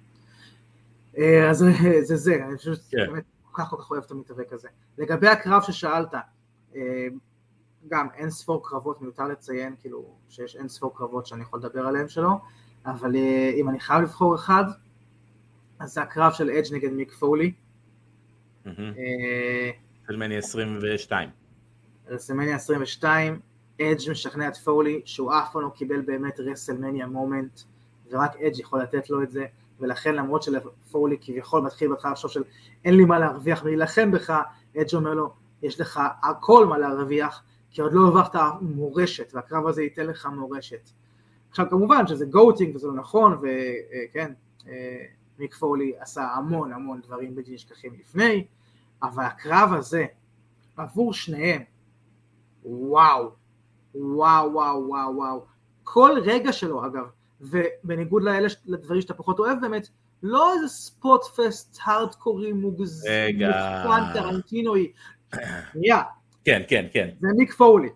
אה, אז זה [laughs] זה, זה, אני חושב כן. שבאמת כל כך כל כך אוהב את המתאבק הזה. לגבי הקרב ששאלת, אה, גם אין ספור קרבות, מיותר לציין, כאילו, שיש אין ספור קרבות שאני יכול לדבר עליהם שלו, אבל אה, אם אני חייב לבחור אחד, אז זה הקרב של אדג' נגד מיק פולי. אה, רסלמניה 22. רסלמניה 22, אדג' משכנע את פולי שהוא אף פעם לא קיבל באמת רסלמניה moment ורק אדג' יכול לתת לו את זה ולכן למרות שלפולי כביכול מתחיל בהתחלה לחשוב של אין לי מה להרוויח ולהילחם בך, אדג' אומר לו יש לך הכל מה להרוויח כי עוד לא הרווחת מורשת והקרב הזה ייתן לך מורשת. עכשיו כמובן שזה גוטינג וזה לא נכון וכן מיק פולי עשה המון המון דברים בלתי נשכחים לפני אבל הקרב הזה עבור שניהם וואו, וואו, וואו, וואו, וואו. כל רגע שלו אגב, ובניגוד לאלה, לדברים שאתה פחות אוהב באמת, לא איזה ספוט פסט הארדקורי מוגז, רגע. מוכן טרנטינוי, שנייה, כן, כן, כן, זה מיק פולי,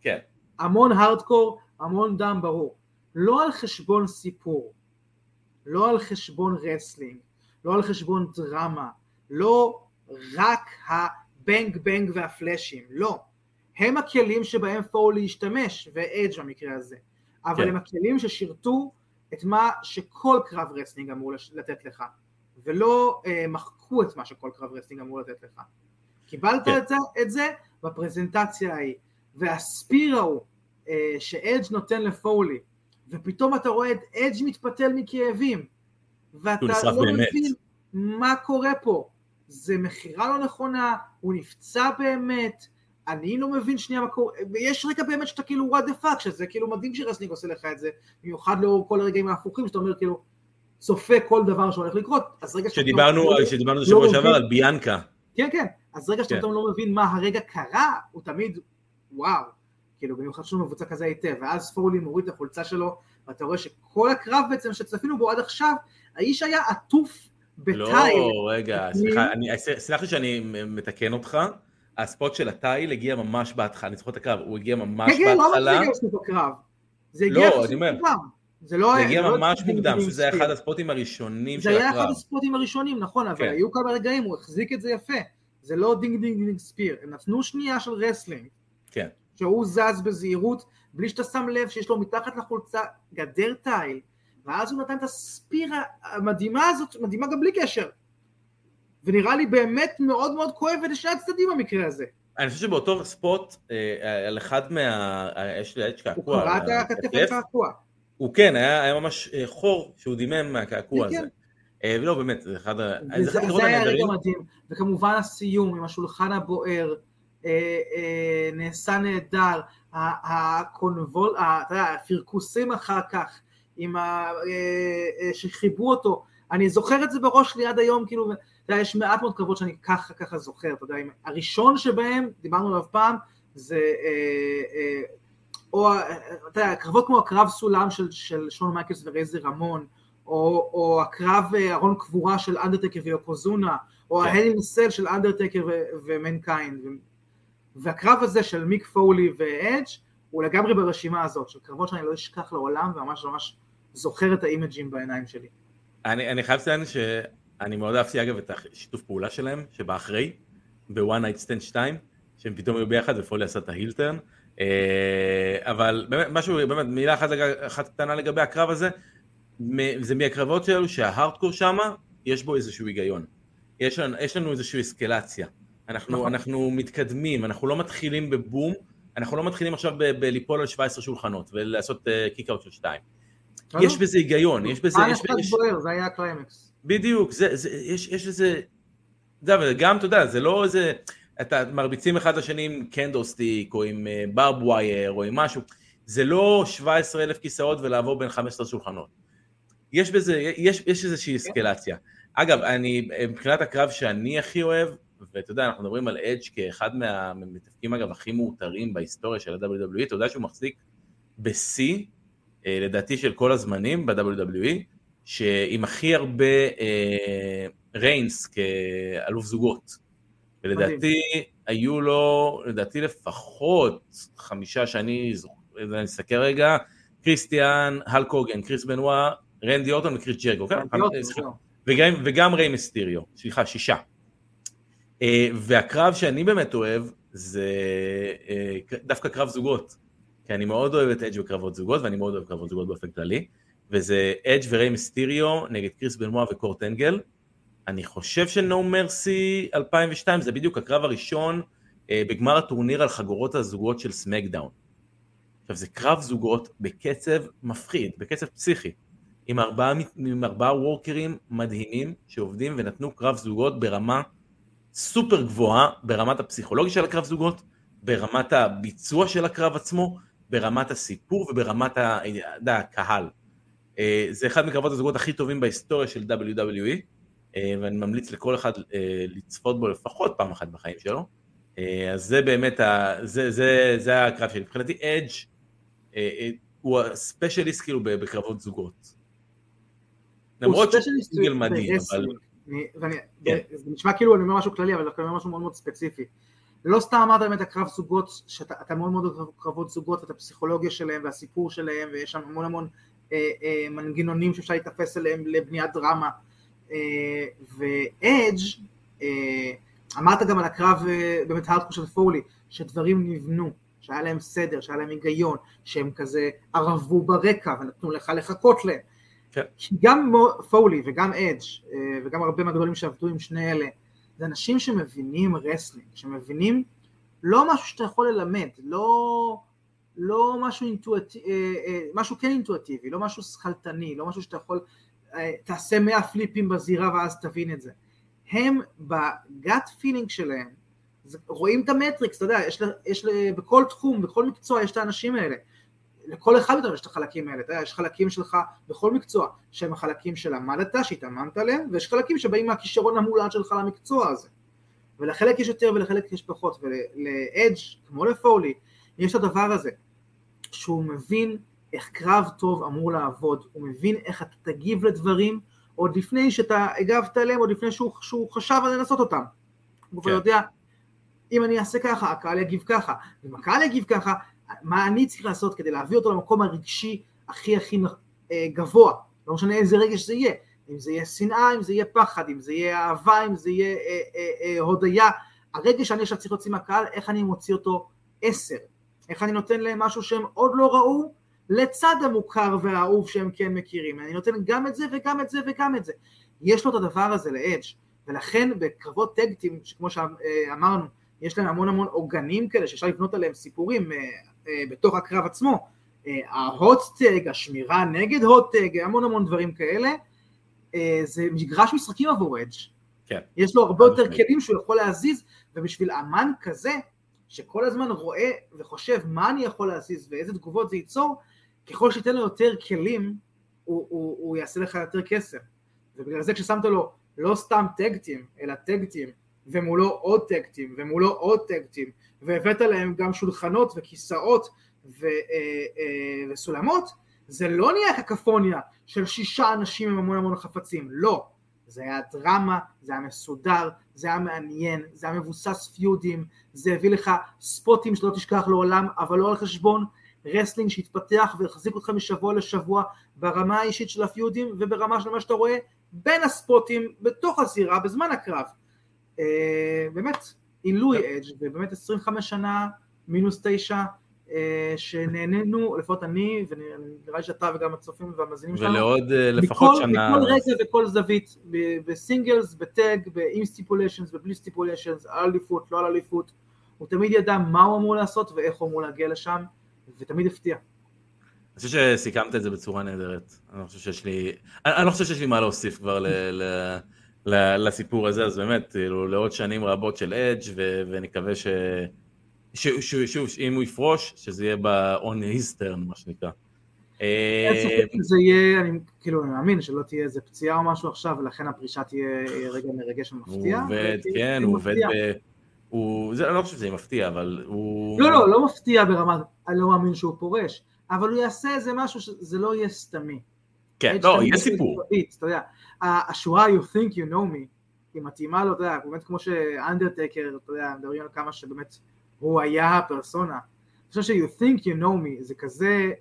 כן. המון הארדקור, המון דם ברור, לא על חשבון סיפור, לא על חשבון רסלינג, לא על חשבון דרמה, לא רק הבנג בנג והפלאשים, לא. הם הכלים שבהם פולי השתמש, ואדג' במקרה הזה, אבל כן. הם הכלים ששירתו את מה שכל קרב wrestling אמור לתת לך, ולא אה, מחקו את מה שכל קרב wrestling אמור לתת לך. קיבלת כן. את, זה, את זה בפרזנטציה ההיא, וה spear ההוא אה, שאדג' נותן לפולי, ופתאום אתה רואה את אדג' מתפתל מכאבים, ואתה לא באמת. מבין מה קורה פה. זה מכירה לא נכונה, הוא נפצע באמת, אני לא מבין שנייה מה קורה, ויש רגע באמת שאתה כאילו what the fuck, שזה כאילו מדהים שרסלינג עושה לך את זה, במיוחד לאור כל הרגעים ההפוכים, שאתה אומר כאילו, צופה כל דבר שהולך לקרות, אז רגע שאתה שדיברנו, לא- שדיברנו לא שבוע מבין. שעבר על ביאנקה. כן, כן, אז רגע שאתה כן. פתאום לא מבין מה הרגע קרה, הוא תמיד, וואו, כאילו במיוחד שהוא מבוצע כזה היטב, ואז פורלי מוריד את החולצה שלו, ואתה רואה שכל הקרב בעצם שצפינו בו עד עכשיו, האיש היה עטוף בתיל. לא, רגע. סליחה, אני- סלח לי שאני מתקן אותך. הספוט של התיל הגיע ממש בהתחלה, אני זוכר את הקרב, הוא הגיע ממש כן, כן, לא בהתחלה, הגיע בסוף הקרב. זה לא, הגיע אני בסוף אומר, הקרב. זה לא זה היה- הגיע זה לא ממש מוקדם, שזה היה. אחד הספוטים הראשונים של זה היה אחד הקרב. הספוטים הראשונים, נכון, אבל כן. היו כמה רגעים, הוא החזיק את זה יפה. זה לא דינג דינג דינג ספיר, הם נתנו שנייה של רסלינג, כן, שהוא זז בזהירות, בלי שאתה שם לב שיש לו מתחת לחולצה גדר תיל, ואז הוא נתן את הספיר המדהימה הזאת, מדהימה גם בלי קשר. ונראה לי באמת מאוד מאוד כואב לשני הצדדים במקרה הזה. אני חושב שבאותו ספוט, אה, על אחד מה... יש לי אדג' הוא קעקוע. קרע את הכתף. הקעקוע. הוא כן, היה היה ממש אה, חור שהוא דימם מהקעקוע כן, הזה. אה, ולא, באמת, זה אחד ה- זה היה רגע. מדהים, וכמובן הסיום עם השולחן הבוער, אה, אה, נעשה נהדר, הקונבול, אתה יודע, הפרכוסים אחר כך, עם ה... אה, אה, שחיברו אותו, אני זוכר את זה בראש שלי עד היום, כאילו, אתה יודע, יש מעט מאוד קרבות שאני ככה ככה זוכר, אתה יודע, עם- הראשון שבהם, דיברנו עליו פעם, זה אה, אה, או, אתה יודע, קרבות כמו הקרב סולם של, של שון מייקלס ורייזר רמון, או, או הקרב אה, ארון קבורה של אנדרטקר ויוקוזונה, או כן. ה Hell in a Cell של אנדרטקר ו- ומנקיינד. ו- והקרב הזה של מיק פולי ואדג' הוא לגמרי ברשימה הזאת, של קרבות שאני לא אשכח לעולם, וממש ממש זוכר את האימג'ים בעיניים שלי. אני, אני חייב לציין שאני מאוד אהבתי אגב את השיתוף פעולה שלהם, שבא אחרי, ב-One Night Stand 2, שהם פתאום היו ביחד ופולי עשה את ההילטרן. אה, אבל באמת, משהו, באמת, מילה אחת, אחת קטנה לגבי הקרב הזה, זה מהקרבות שלנו שההארדקור שמה, יש בו איזשהו היגיון. יש לנו, יש לנו איזושהי אסקלציה. אנחנו, נכון. אנחנו מתקדמים, אנחנו לא מתחילים בבום, אנחנו לא מתחילים עכשיו ב- בליפול על 17 שולחנות ולעשות kick-out של 2. יש בזה היגיון, יש בזה, יש, יש, בוער, זה היה הקליימקס. בדיוק, זה, זה, יש, יש איזה, אתה יודע, וגם, אתה יודע, זה לא איזה, אתה מרביצים אחד לשני עם kendo stick, או עם barbed wire, או עם משהו, זה לא 17 אלף כיסאות ולעבור בין 15 שולחנות. יש בזה, יש, יש איזושהי אסקלציה. אגב, אני, מבחינת הקרב שאני הכי אוהב, ואתה יודע, אנחנו מדברים על אדג' כאחד מהמתאפקים, אגב, הכי מאותרים בהיסטוריה של ה-WWE, אתה יודע שהוא מחזיק בשיא, אה, לדעתי של כל הזמנים ב-WWE, שעם הכי הרבה אה, ריינס כאלוף זוגות. ולדעתי היו לו, לדעתי לפחות חמישה שאני זוכר, אני אסתכל רגע, קריסטיאן, הלק הוגן, קריס בנואה, רנדי אורטון וקריס ג'ריקו, כן? וגם, וגם ריי מיסטיריו, סליחה, שישה. אה, והקרב שאני באמת אוהב זה אה, דווקא קרב זוגות, כי אני מאוד אוהב את אדג' בקרבות זוגות, ואני מאוד אוהב קרבות זוגות באופן כללי, וזה אדג' וריי מיסטיריו נגד קריס בנואה וקורט אנגל. אני חושב שנו מרסי 2002 זה בדיוק הקרב הראשון אה, בגמר הטורניר על חגורות הזוגות של סמאקדאון. עכשיו זה קרב זוגות בקצב מפחיד, בקצב פסיכי, עם ארבעה, עם ארבעה וורקרים מדהימים שעובדים ונתנו קרב זוגות ברמה סופר גבוהה, ברמת הפסיכולוגיה של הקרב זוגות, ברמת הביצוע של הקרב עצמו, ברמת הסיפור וברמת ה- אתה יודע, הקהל. אה, זה אחד מקרבות הזוגות הכי טובים בהיסטוריה של WWE, אה, ואני ממליץ לכל אחד אה, לצפות בו לפחות פעם אחת בחיים שלו. אז זה באמת, ה, זה, זה, זה הקרב שלי. מבחינתי אדג' הוא הספיישליסט כאילו בקרבות זוגות. למרות שהוא סינגל מדהים, אבל... ואני- כן. זה נשמע כאילו אני אומר משהו כללי, אבל דווקא אני אומר משהו מאוד מאוד ספציפי. לא סתם אמרת באמת הקרב זוגות, שאתה אתה מאוד מאוד אוהב קרבות זוגות, את הפסיכולוגיה שלהם והסיפור שלהם, ויש שם המון המון מנגנונים שאפשר להתאפס עליהם לבניית דרמה. אה, ואדג' אה, אמרת גם על הקרב אה, באמת הארדקור של פולי, שדברים נבנו, שהיה להם סדר, שהיה להם היגיון, שהם כזה ארבו ברקע ונתנו לך לחכות להם. כן. כי גם פולי וגם אדג' אה, וגם הרבה מהגדולים שעבדו עם שני אלה, זה אנשים שמבינים wrestling, שמבינים לא משהו שאתה יכול ללמד, לא, לא משהו אינטואטיבי, משהו כן אינטואטיבי, לא משהו שכלתני, לא משהו שאתה יכול, אה, תעשה מאה פליפים בזירה ואז תבין את זה. הם בגאט פילינג שלהם, רואים את המטריקס, אתה יודע, יש, יש בכל תחום, בכל מקצוע יש את האנשים האלה. לכל אחד מאיתנו יש את החלקים האלה, אתה יודע, יש חלקים שלך בכל מקצוע, שהם החלקים שלמדת, שהתאמנת עליהם, ויש חלקים שבאים מהכישרון המולד שלך למקצוע הזה. ולחלק יש יותר ולחלק יש פחות, ולאדג' כמו לפולי, יש את הדבר הזה, שהוא מבין איך קרב טוב אמור לעבוד, הוא מבין איך אתה תגיב לדברים, עוד לפני שאתה הגבת עליהם, עוד לפני שהוא, שהוא חשב על לנסות אותם. הוא כבר כן. יודע, אם אני אעשה ככה, הקהל יגיב ככה, אם הקהל יגיב ככה, מה אני צריך לעשות כדי להביא אותו למקום הרגשי הכי הכי אה, גבוה, לא משנה איזה רגש זה יהיה, אם זה יהיה שנאה, אם זה יהיה פחד, אם זה יהיה אהבה, אם זה יהיה אה, אה, אה, הודיה, הרגש שאני עכשיו צריך להוציא מהקהל, איך אני מוציא אותו? עשר, איך אני נותן להם משהו שהם עוד לא ראו, לצד המוכר והאהוב שהם כן מכירים, אני נותן גם את זה וגם את זה וגם את זה, יש לו את הדבר הזה לאדג' ולכן בקרבות tag team, כמו שאמרנו, יש להם המון המון עוגנים כאלה שאפשר לבנות עליהם סיפורים אה, אה, בתוך הקרב עצמו. ה hot tag, השמירה נגד hot tag, המון המון דברים כאלה. זה מגרש משחקים עבור אדג'. כן. יש לו הרבה יותר כלים שהוא יכול להזיז, ובשביל אמן כזה, שכל הזמן רואה וחושב מה אני יכול להזיז ואיזה תגובות זה ייצור, ככל שייתן לו יותר כלים, הוא, הוא, הוא יעשה לך יותר כסף. ובגלל זה כששמת לו לא סתם טקטים, אלא טקטים, ומולו עוד טקטים, ומולו עוד טקטים, והבאת להם גם שולחנות וכיסאות ו, אה, אה, וסולמות, זה לא נהיה קקפוניה של שישה אנשים עם המון המון חפצים, לא. זה היה דרמה, זה היה מסודר, זה היה מעניין, זה היה מבוסס פיודים, זה הביא לך ספוטים שלא תשכח לעולם, אבל לא על חשבון wrestling שהתפתח והחזיק אותך משבוע לשבוע ברמה האישית של הפיודים וברמה של מה שאתה רואה בין הספוטים בתוך הזירה בזמן הקרב. אה, באמת, עילוי אדג' ובאמת 25 שנה מינוס תשע אה, שנהנינו, לפחות אני, ונראה לי שאתה וגם הצופים והמאזינים שלנו, ולעוד אה, לפחות מכל, שנה. מכל רגע וכל זווית, ב singles, ב tag, עם stipulations ובלי stipulations, על אליפות, לא על אליפות, הוא תמיד ידע מה הוא אמור לעשות ואיך הוא אמור להגיע לשם, ותמיד הפתיע. אני חושב שסיכמת את זה בצורה נהדרת. אני לא חושב שיש לי, אני, לא חושב שיש לי מה להוסיף כבר ל, ל, ל, לסיפור הזה, אז באמת, כאילו, לעוד שנים רבות של אדג' ונקווה ש... שוב, אם הוא יפרוש, שזה יהיה ב- on his terms, מה שנקרא. שזה יהיה, אני כאילו אני מאמין שלא תהיה איזה פציעה או משהו עכשיו, ולכן הפרישה תהיה רגע מרגש ומפתיע. הוא עובד, כן, הוא עובד ב... הוא, זה, אני לא חושב שזה מפתיע, אבל הוא... לא, לא, לא מפתיע ברמה, אני לא מאמין שהוא פורש, אבל הוא יעשה איזה משהו שזה לא יהיה סתמי. כן, לא, יהיה סיפור. אתה יודע, השורה you think you know me, היא מתאימה לו, אתה יודע, באמת כמו שאנדרטקר, אתה יודע, מדברים על כמה שבאמת הוא היה הפרסונה. אני חושב ש-you think you know me זה כזה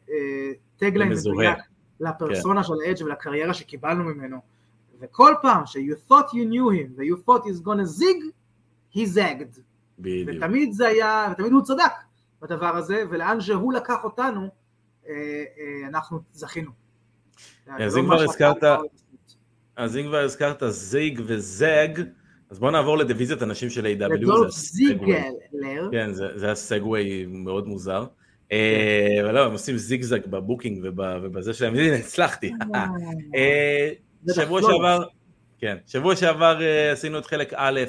טגליין uh, מדויק לפרסונה כן. של אדג' ולקריירה שקיבלנו ממנו. וכל פעם ש-you thought you knew him ו-you thought he's gonna zig, he zagged. בדיוק. ותמיד זה היה, ותמיד הוא צדק בדבר הזה, ולאן שהוא לקח אותנו, אה, אה, אנחנו זכינו. אז אם כבר הזכרת, אז אם כבר הזכרת זיג וזאג, אז בואו נעבור לדיוויזיית הנשים של A.W. לדולף זיגלר. כן, זה, זה היה סגווי מאוד מוזר. אה, אבל לא, הם עושים זיגזג בבוקינג ובזה שלהם, הנה, הצלחתי. אה, שבוע לא. שעבר, כן, שבוע שעבר אה, עשינו את חלק א'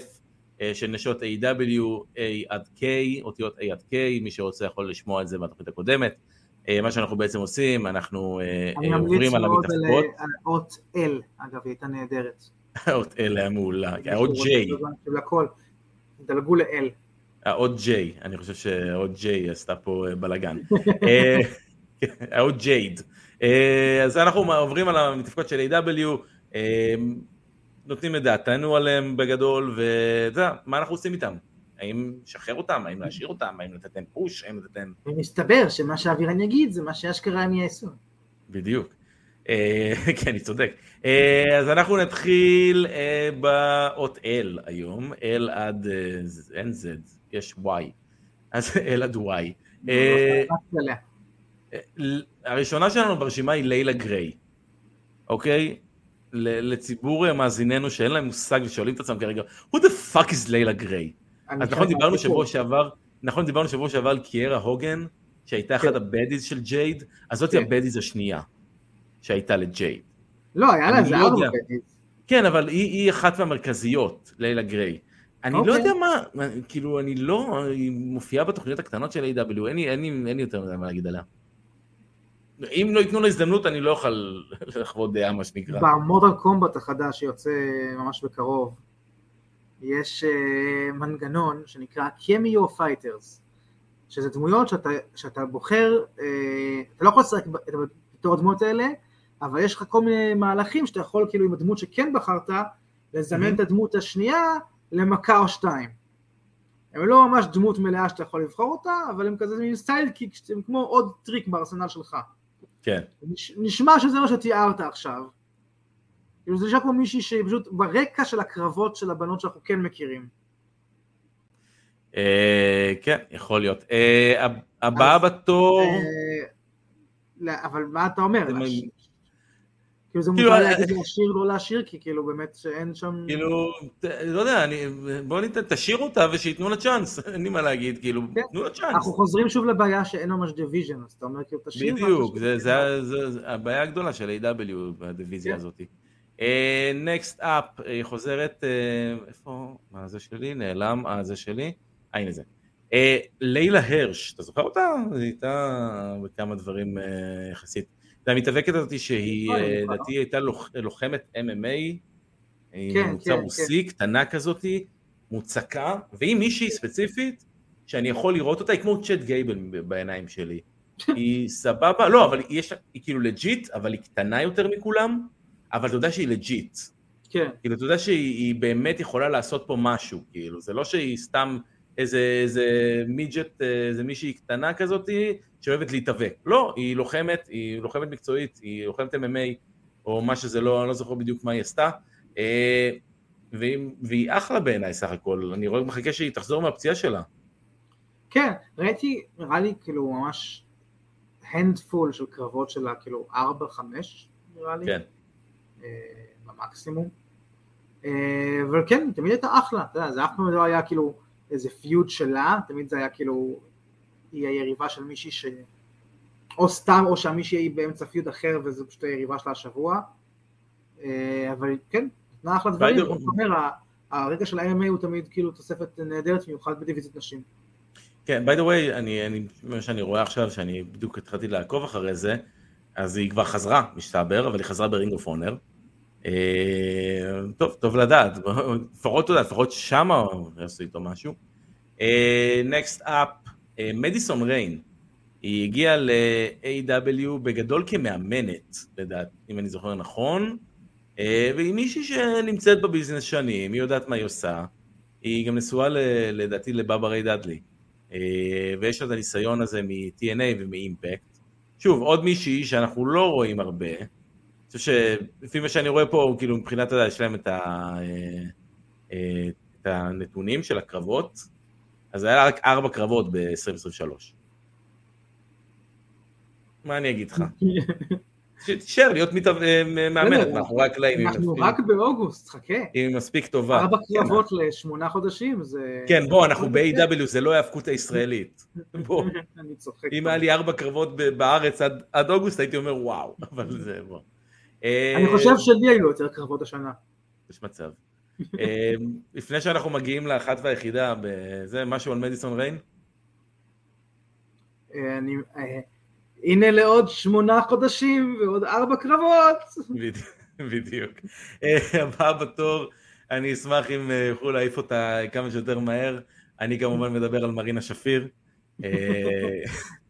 של נשות A.W, A עד K, אותיות A עד K, מי שרוצה יכול לשמוע את זה בתוכנית הקודמת. מה שאנחנו בעצם עושים, אנחנו עוברים על המתאפקות. אני ממליץ מאוד על אות L, אגב, היא הייתה נהדרת. האות L היה מעולה, האות J. דלגו ל-L. האות J, אני חושב שהאות J עשתה פה בלאגן. [laughs] [laughs] האות Jade. אז אנחנו עוברים על המתפקות של A.W, נותנים את דעתנו עליהם בגדול, ואתה יודע, מה אנחנו עושים איתם? האם לשחרר אותם, האם להשאיר אותם, האם לתת להם פוש, האם לתת להם... ומסתבר שמה שאבירן יגיד זה מה שאשכרה הם יעשו. בדיוק. [laughs] כן, אני צודק. אז אנחנו נתחיל באות L היום, L עד אין Z, יש Y, אז [laughs] L עד Y. הראשונה שלנו ברשימה היא לילה גריי, אוקיי? לציבור מאזיננו שאין להם מושג ושואלים את עצמם כרגע, who the fuck is לילה גריי? אז נכון דיברנו שבוע שעבר, נכון דיברנו שבוע שעבר על קיירה הוגן, שהייתה אחת הבדיז של ג'ייד, אז זאתי ה baddies השנייה. שהייתה לג'ייד. לא, היה לה ארבע baddies. כן, אבל היא, היא אחת מהמרכזיות, לילה גריי. אני okay. לא אוקיי. יודע מה, כאילו, אני לא, היא מופיעה בתוכניות הקטנות של AEW, אין לי, אין לי, אין לי יותר מדי מה להגיד עליה. אם לא ייתנו לה הזדמנות, אני לא אוכל [laughs] לחוות דעה, מה שנקרא. במורטל קומבט החדש שיוצא ממש בקרוב, יש uh, מנגנון שנקרא Kameo fighters, שזה דמויות שאתה, שאתה בוחר, uh, אתה לא יכול לשחק בתור הדמויות האלה, אבל יש לך כל מיני מהלכים שאתה יכול כאילו עם הדמות שכן בחרת, לזמן את הדמות השנייה למכה או שתיים. הם לא ממש דמות מלאה שאתה יכול לבחור אותה, אבל הם כזה מין sidekick, הם כמו עוד טריק בארסנל שלך. כן. נשמע שזה מה שתיארת עכשיו. כאילו זה נשמע כמו מישהי שפשוט ברקע של הקרבות של הבנות שאנחנו כן מכירים. אה, כן, יכול להיות. אה, הבאה בתור... אה, אבל מה אתה אומר? כאילו זה כאילו, מותר אה, להגיד להשאיר, לא להשאיר, כי כאילו באמת שאין שם... כאילו, לא יודע, בוא ניתן, תשאיר אותה ושייתנו לה צ'אנס, [laughs] אין לי מה להגיד, כאילו, כן. תנו לה צ'אנס. אנחנו חוזרים שוב לבעיה שאין ממש division, אז אתה אומר כאילו תשאיר. בדיוק, זה, הבעיה הגדולה של AEW. בדיוויזיה כן. הזאת. next up, היא חוזרת, uh, איפה, מה זה שלי? נעלם, אה, זה שלי? אה, הנה זה. Uh, לילה הרש, אתה זוכר אותה? היא הייתה בכמה דברים יחסית. זה המתאבקת הזאת שהיא, אוי, אה, נכון. לדעתי הייתה לוח, לוחמת MMA, היא כן, ממוצא כן, רוסי, קטנה כזאתי, מוצקה, והיא מישהי ספציפית שאני יכול לראות אותה, היא כמו צ'אד גייבל בעיניים שלי. היא סבבה, לא, אבל יש, היא כאילו legit, אבל היא קטנה יותר מכולם, אבל אתה יודע שהיא legit. כן, כאילו, אתה יודע שהיא היא באמת יכולה לעשות פה משהו, כאילו, זה לא שהיא סתם איזה, איזה מידג'ט, איזה מישהי קטנה כזאתי, שאוהבת להתאבק. לא, היא לוחמת, היא לוחמת מקצועית, היא לוחמת MMA, או מה שזה לא, אני לא זוכר בדיוק מה היא עשתה, אה, והיא, והיא אחלה בעיניי סך הכל, אני רואה, מחכה שהיא תחזור מהפציעה שלה. כן, ראיתי, נראה לי כאילו ממש הנדפול של קרבות שלה, כאילו 4-5 נראה לי, כן. אה, במקסימום. אה, אבל כן, תמיד הייתה אחלה, אתה יודע, זה אף פעם לא היה כאילו איזה פיוד שלה, תמיד זה היה כאילו, היא היריבה של מישהי ש... או סתם, או שהמישהי היא באמצע פיוד אחר וזו פשוט היריבה שלה השבוע. אה, אבל כן, נתנה אחלה דברים, ביידר- כמו שאתה אומר, ה- הרקע של ה-MMA הוא תמיד כאילו תוספת נהדרת, במיוחד בדיוויזית נשים. כן, by the way, אני, אני, מה שאני רואה עכשיו, שאני בדיוק התחלתי לעקוב אחרי זה, אז היא כבר חזרה, מסתבר, אבל היא חזרה ב Ring of Honor. אה, טוב, טוב לדעת, לפחות, יודע, לפחות שמה יעשו איתו משהו. next up, מדיסון ריין, היא הגיעה ל-AEW בגדול כמאמנת, לדעת, אם אני זוכר נכון, אה, והיא מישהי שנמצאת בביזנס שנים, היא יודעת מה היא עושה, היא גם נשואה לדעתי לבאבא ריי דאדלי. אה, ויש לה את הניסיון הזה מ-TNA ומאימפקט. שוב, עוד מישהי שאנחנו לא רואים הרבה. חושב שלפי מה שאני רואה פה, כאילו מבחינת, אתה יש להם את, ה, אה, אה, את הנתונים של הקרבות, אז היה רק ארבע קרבות ב-2023. מה אני אגיד לך? [laughs] תישאר להיות אה, מאמנת מאחורי הקלעים, אנחנו רק באוגוסט, חכה. היא מספיק טובה. ארבע קרבות לשמונה חודשים, זה... כן, בוא, אנחנו ב-AW, זה לא ההאבקות הישראלית. [laughs] בוא. אני צוחק. אם היה לי ארבע קרבות בארץ עד אוגוסט, הייתי אומר וואו, [laughs] אבל זה בוא. אני אה, חושב שלי היו יותר קרבות השנה. יש מצב. אה, לפני שאנחנו מגיעים לאחת והיחידה, זה משהו על מדיסון ריין? אה, אני... הנה לעוד שמונה חודשים ועוד ארבע קרבות. בדיוק, הבאה בתור, אני אשמח אם יוכלו להעיף אותה כמה שיותר מהר. אני כמובן מדבר על מרינה שפיר. אה,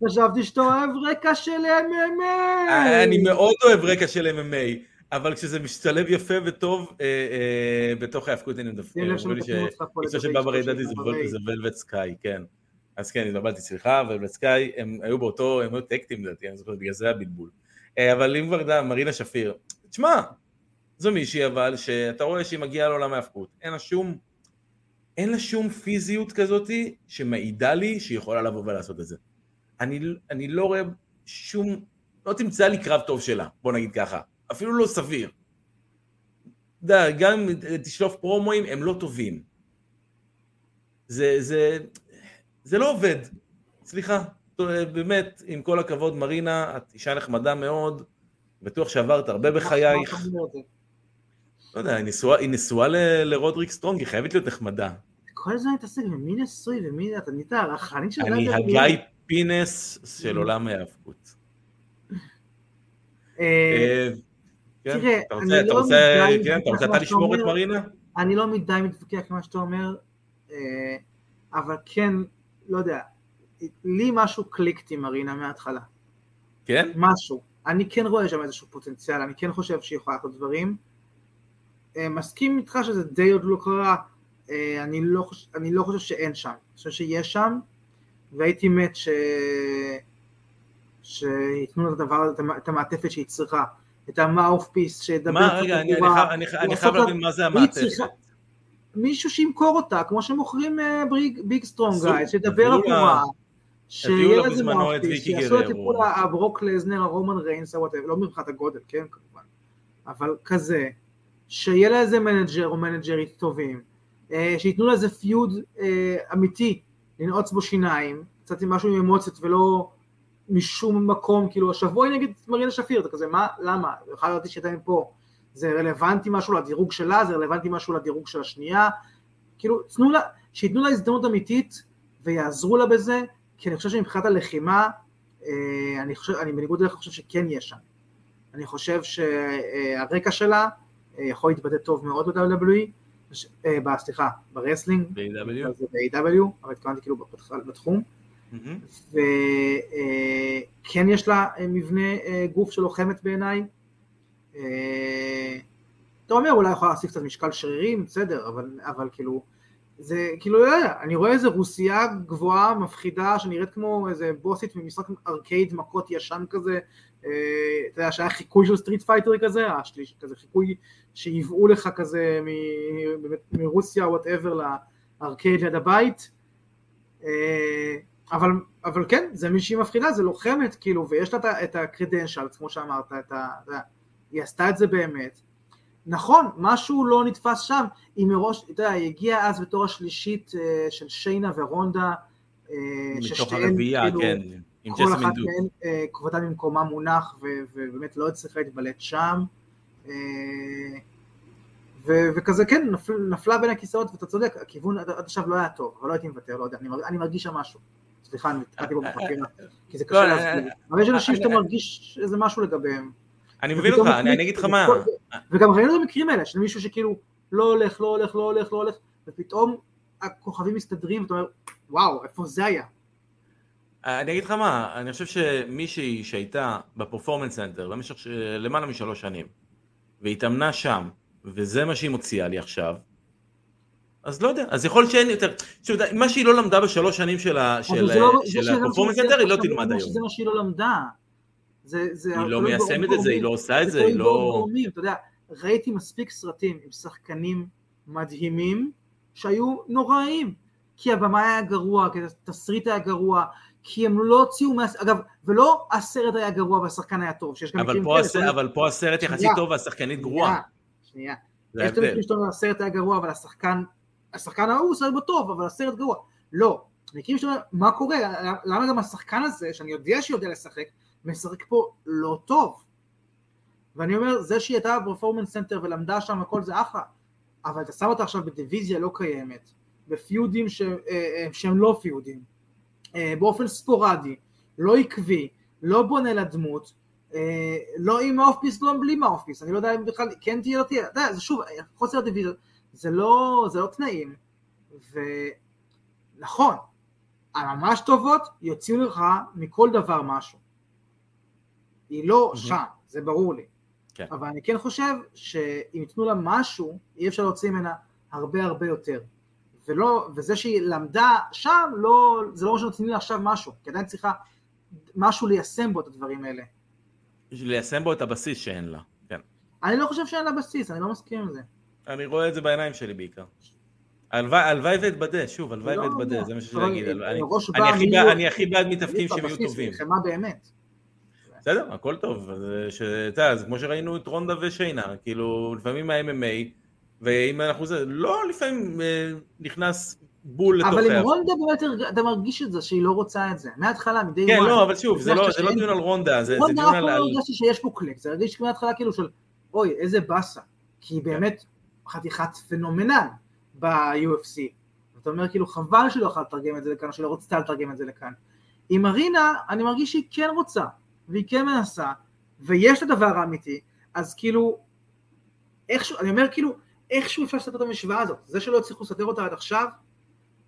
חשבתי שאתה אוהב רקע של MMA. אני מאוד אוהב רקע של MMA, אבל כשזה משתלב יפה וטוב אה, אה, בתוך ההאבקות, הנה, שים לב אמרו לי שאשתו של בבא ריי אשתו של דדי זה ולווט סקאי, כן. אז כן, התבלבלתי, סליחה, ולווט סקאי, הם היו באותו, הם היו טקטים לדעתי, אני זוכר, בגלל זה הבלבול. אה, אבל אם כבר מרינה שפיר, תשמע, זו מישהי אבל, שאתה רואה שהיא מגיעה לעולם ההאבקות, אין לה שום, אין לה שום פיזיות כזאתי שמעידה לי שהיא יכולה לבוא ולעשות את זה. אני, אני לא רואה שום, לא תמצא לי קרב טוב שלה, בוא נגיד ככה, אפילו לא סביר. אתה יודע, גם אם תשלוף פרומואים, הם לא טובים. זה, זה, זה לא עובד. סליחה, באמת, עם כל הכבוד, מרינה, את אישה נחמדה מאוד, בטוח שעברת הרבה בחייך. לא יודע, היא נשואה, לרודריק סטרונג, היא חייבת להיות נחמדה. כל הזמן מתעסק במי נשוי ומי אתה נהיית הרחנית של אני הגיא פינס של עולם ההאבקות. אה, אה, כן, תראה, אני לא מדי כן, אתה רוצה מתווכח אתה לשמור את שאתה אומר- מרינה? אני לא מדי מתווכח עם מה שאתה אומר, אה, אבל כן, לא יודע, לי משהו clicked עם מרינה מההתחלה, כן? משהו. אני כן רואה שם איזשהו פוטנציאל, אני כן חושב שהיא יכולה לעשות דברים. אה, מסכים איתך שזה די עוד לא קרה, אה, אני לא, חוש... אני לא חושב שאין שם, אני חושב שיש שם, והייתי מת ש... שייתנו לה את הדבר את המ- את המעטפת שהיא צריכה, את ה mouthpiece שידבר מה, רגע, אני- חייב- אני חייב- אני חייב לה- להבין מה זה המעטפת. מישהו שימכור אותה, כמו שמוכרים אה, big, strong guy, שידבר עבורה, שיהיה לזה ויקי שיעשו את. טיפול הברוק לזנר, הרומן ריינס, לא מבחינת הגודל, כן, כמובן, אבל כזה, שיהיה לה איזה manager או מנג'רית טובים, אה, שייתנו לה איזה feud אה, אמיתי, לנעוץ בו שיניים, קצת עם משהו עם אמוציות ולא משום מקום, כאילו השבוע היא נגיד מרינה שפיר, אתה כזה, מה, למה? יכולה להיות שהייתה מפה, זה רלוונטי משהו לדירוג שלה, זה רלוונטי משהו לדירוג של השנייה, כאילו, תנו לה, שייתנו לה הזדמנות אמיתית ויעזרו לה בזה, כי אני חושב שמבחינת הלחימה, אה, אני חושב, אני בניגוד אליך חושב שכן יש שם. אני חושב שהרקע שלה אה, יכול להתבטא טוב מאוד ב-WWE, אה, סליחה, ב wrestling, ב-AEW, אבל התכוונתי כאילו בתחום, וכן יש לה מבנה גוף של לוחמת בעיניי. אתה אומר אולי יכולה להוסיף קצת משקל שרירים, בסדר, אבל, אבל כאילו, זה כאילו, לא יודע, אני רואה איזה רוסייה גבוהה, מפחידה, שנראית כמו איזה בוסית ממשחק ארקייד מכות ישן כזה, אה, אתה יודע, שהיה חיקוי של Street Fighter כזה, השליש, כזה חיקוי שייבאו לך כזה מ, מרוסיה, whatever, ל arcade ליד הבית. אה, אבל, אבל כן, זה מישהי מפחידה, זה לוחמת, כאילו, ויש לה את הקרדנשלס, כמו שאמרת, את ה, היא עשתה את זה באמת. נכון, משהו לא נתפס שם, היא מראש, אתה יודע, היא הגיעה אז בתור השלישית אה, של שיינה ורונדה, אה, מתוך הרביעייה, כאילו, כן. כל אחת מהן אה, כבודה ממקומה מונח, ובאמת לא הצליחה להתבלט שם. וכזה כן, נפל, נפלה בין הכיסאות, ואתה צודק, הכיוון עד עכשיו לא היה טוב, אבל לא הייתי מוותר, לא יודע, אני, אני מרגיש שם משהו. סליחה, אני התחלתי פה בחפירה, כי זה קשה לא, להסביר. אבל יש אנשים שאתה מרגיש איזה משהו לגביהם. אני מבין אותך, אני אגיד לך מה. וגם ראינו את המקרים האלה, של מישהו שכאילו לא הולך, לא הולך, לא הולך, לא הולך, ופתאום הכוכבים מסתדרים, ואתה אומר, וואו, איפה זה היה? אני אגיד לך מה, אני חושב שמישהי שהייתה ב Performance Center במשך למעלה משלוש שנים, והתאמנה שם, וזה מה שהיא מוציאה לי עכשיו, אז לא יודע, אז יכול להיות שאין יותר, שוב, מה שהיא לא למדה בשלוש שנים של ה Performance Center, היא לא תלמד היום. זה מה שהיא לא למדה. זה, זה היא לא מיישמת את זה, היא לא עושה את זה, היא לא... גורמים, אתה יודע, ראיתי מספיק סרטים עם שחקנים מדהימים שהיו נוראיים, כי הבמאי היה גרוע, כי התסריט היה גרוע, כי הם לא הוציאו מה... אגב, ולא הסרט היה גרוע והשחקן היה טוב, שיש גם מקרים כאלה. הס... אבל פה הסרט יחסית טוב והשחקנית גרועה. שנייה, יש את המקרים שאתה אומר, הסרט היה גרוע, אבל השחקן, השחקן ההוא סרט בו טוב, אבל הסרט גרוע. לא, מקרים שאתה אומר, מה קורה? למה גם השחקן הזה, שאני יודע שיודע לשחק, משחק פה לא טוב. ואני אומר, זה שהיא הייתה ב Performance Center ולמדה שם הכל זה אחלה, אבל אתה שם אותה עכשיו בדיוויזיה לא קיימת, בפיודים ש, אה, אה, שהם לא פיודים, באופן ספורדי, לא עקבי, לא בונה לדמות, לא עם האופפיס, לא בלי מהאופפיס, אני לא יודע אם בכלל כן תהיה לא תהיה, אתה יודע, זה שוב, חוסר דיוויזיה, זה לא, זה לא תנאים, ונכון, הממש טובות יוציאו לך מכל דבר משהו. היא לא mm-hmm. שם, זה ברור לי. כן. אבל אני כן חושב שאם ייתנו לה משהו, אי אפשר להוציא ממנה הרבה הרבה יותר. ולא, וזה שהיא למדה שם, לא, זה לא אומר שנותנים לה עכשיו משהו, כי עדיין צריכה משהו ליישם בו את הדברים האלה. ליישם בו את הבסיס שאין לה, כן. אני לא חושב שאין לה בסיס, אני לא מסכים עם זה. אני רואה את זה בעיניים שלי בעיקר. הלוואי ואתבדה, שוב, הלוואי לא, ואתבדה, לא. זה מה שיש להגיד. אני הכי בעד מתאפקים שהם יהיו טובים. בסדר, הכל טוב, זה כמו שראינו את רונדה ושיינה, כאילו, לפעמים ה-MMA, ואם אנחנו זה, לא לפעמים אה, נכנס בול לתוך... אבל עם רונדה באמת אתה מרגיש את זה, שהיא לא רוצה את זה, מההתחלה, מדי כן, לא, אבל שוב, זה לא, זה לא דיון על רונדה, זה, דיון על... רונדה אף לא הרגשתי שיש פה קליק, זה הרגיש מההתחלה כאילו של, אוי, איזה באסה, כי היא באמת חתיכת פנומנל ב-UFC. אתה אומר כאילו חבל שלא יכולה לתרגם את זה לכאן, או שלא רצתה לתרגם את זה לכאן. עם ארינה, אני מרגיש שהיא כן רוצה, והיא כן מנסה, ויש את הדבר האמיתי, אז כאילו, איכשהו, אני אומר כאילו, איכשהו אפשר לסדר את המשוואה הזאת, זה שלא הצליחו לסדר אותה עד עכשיו,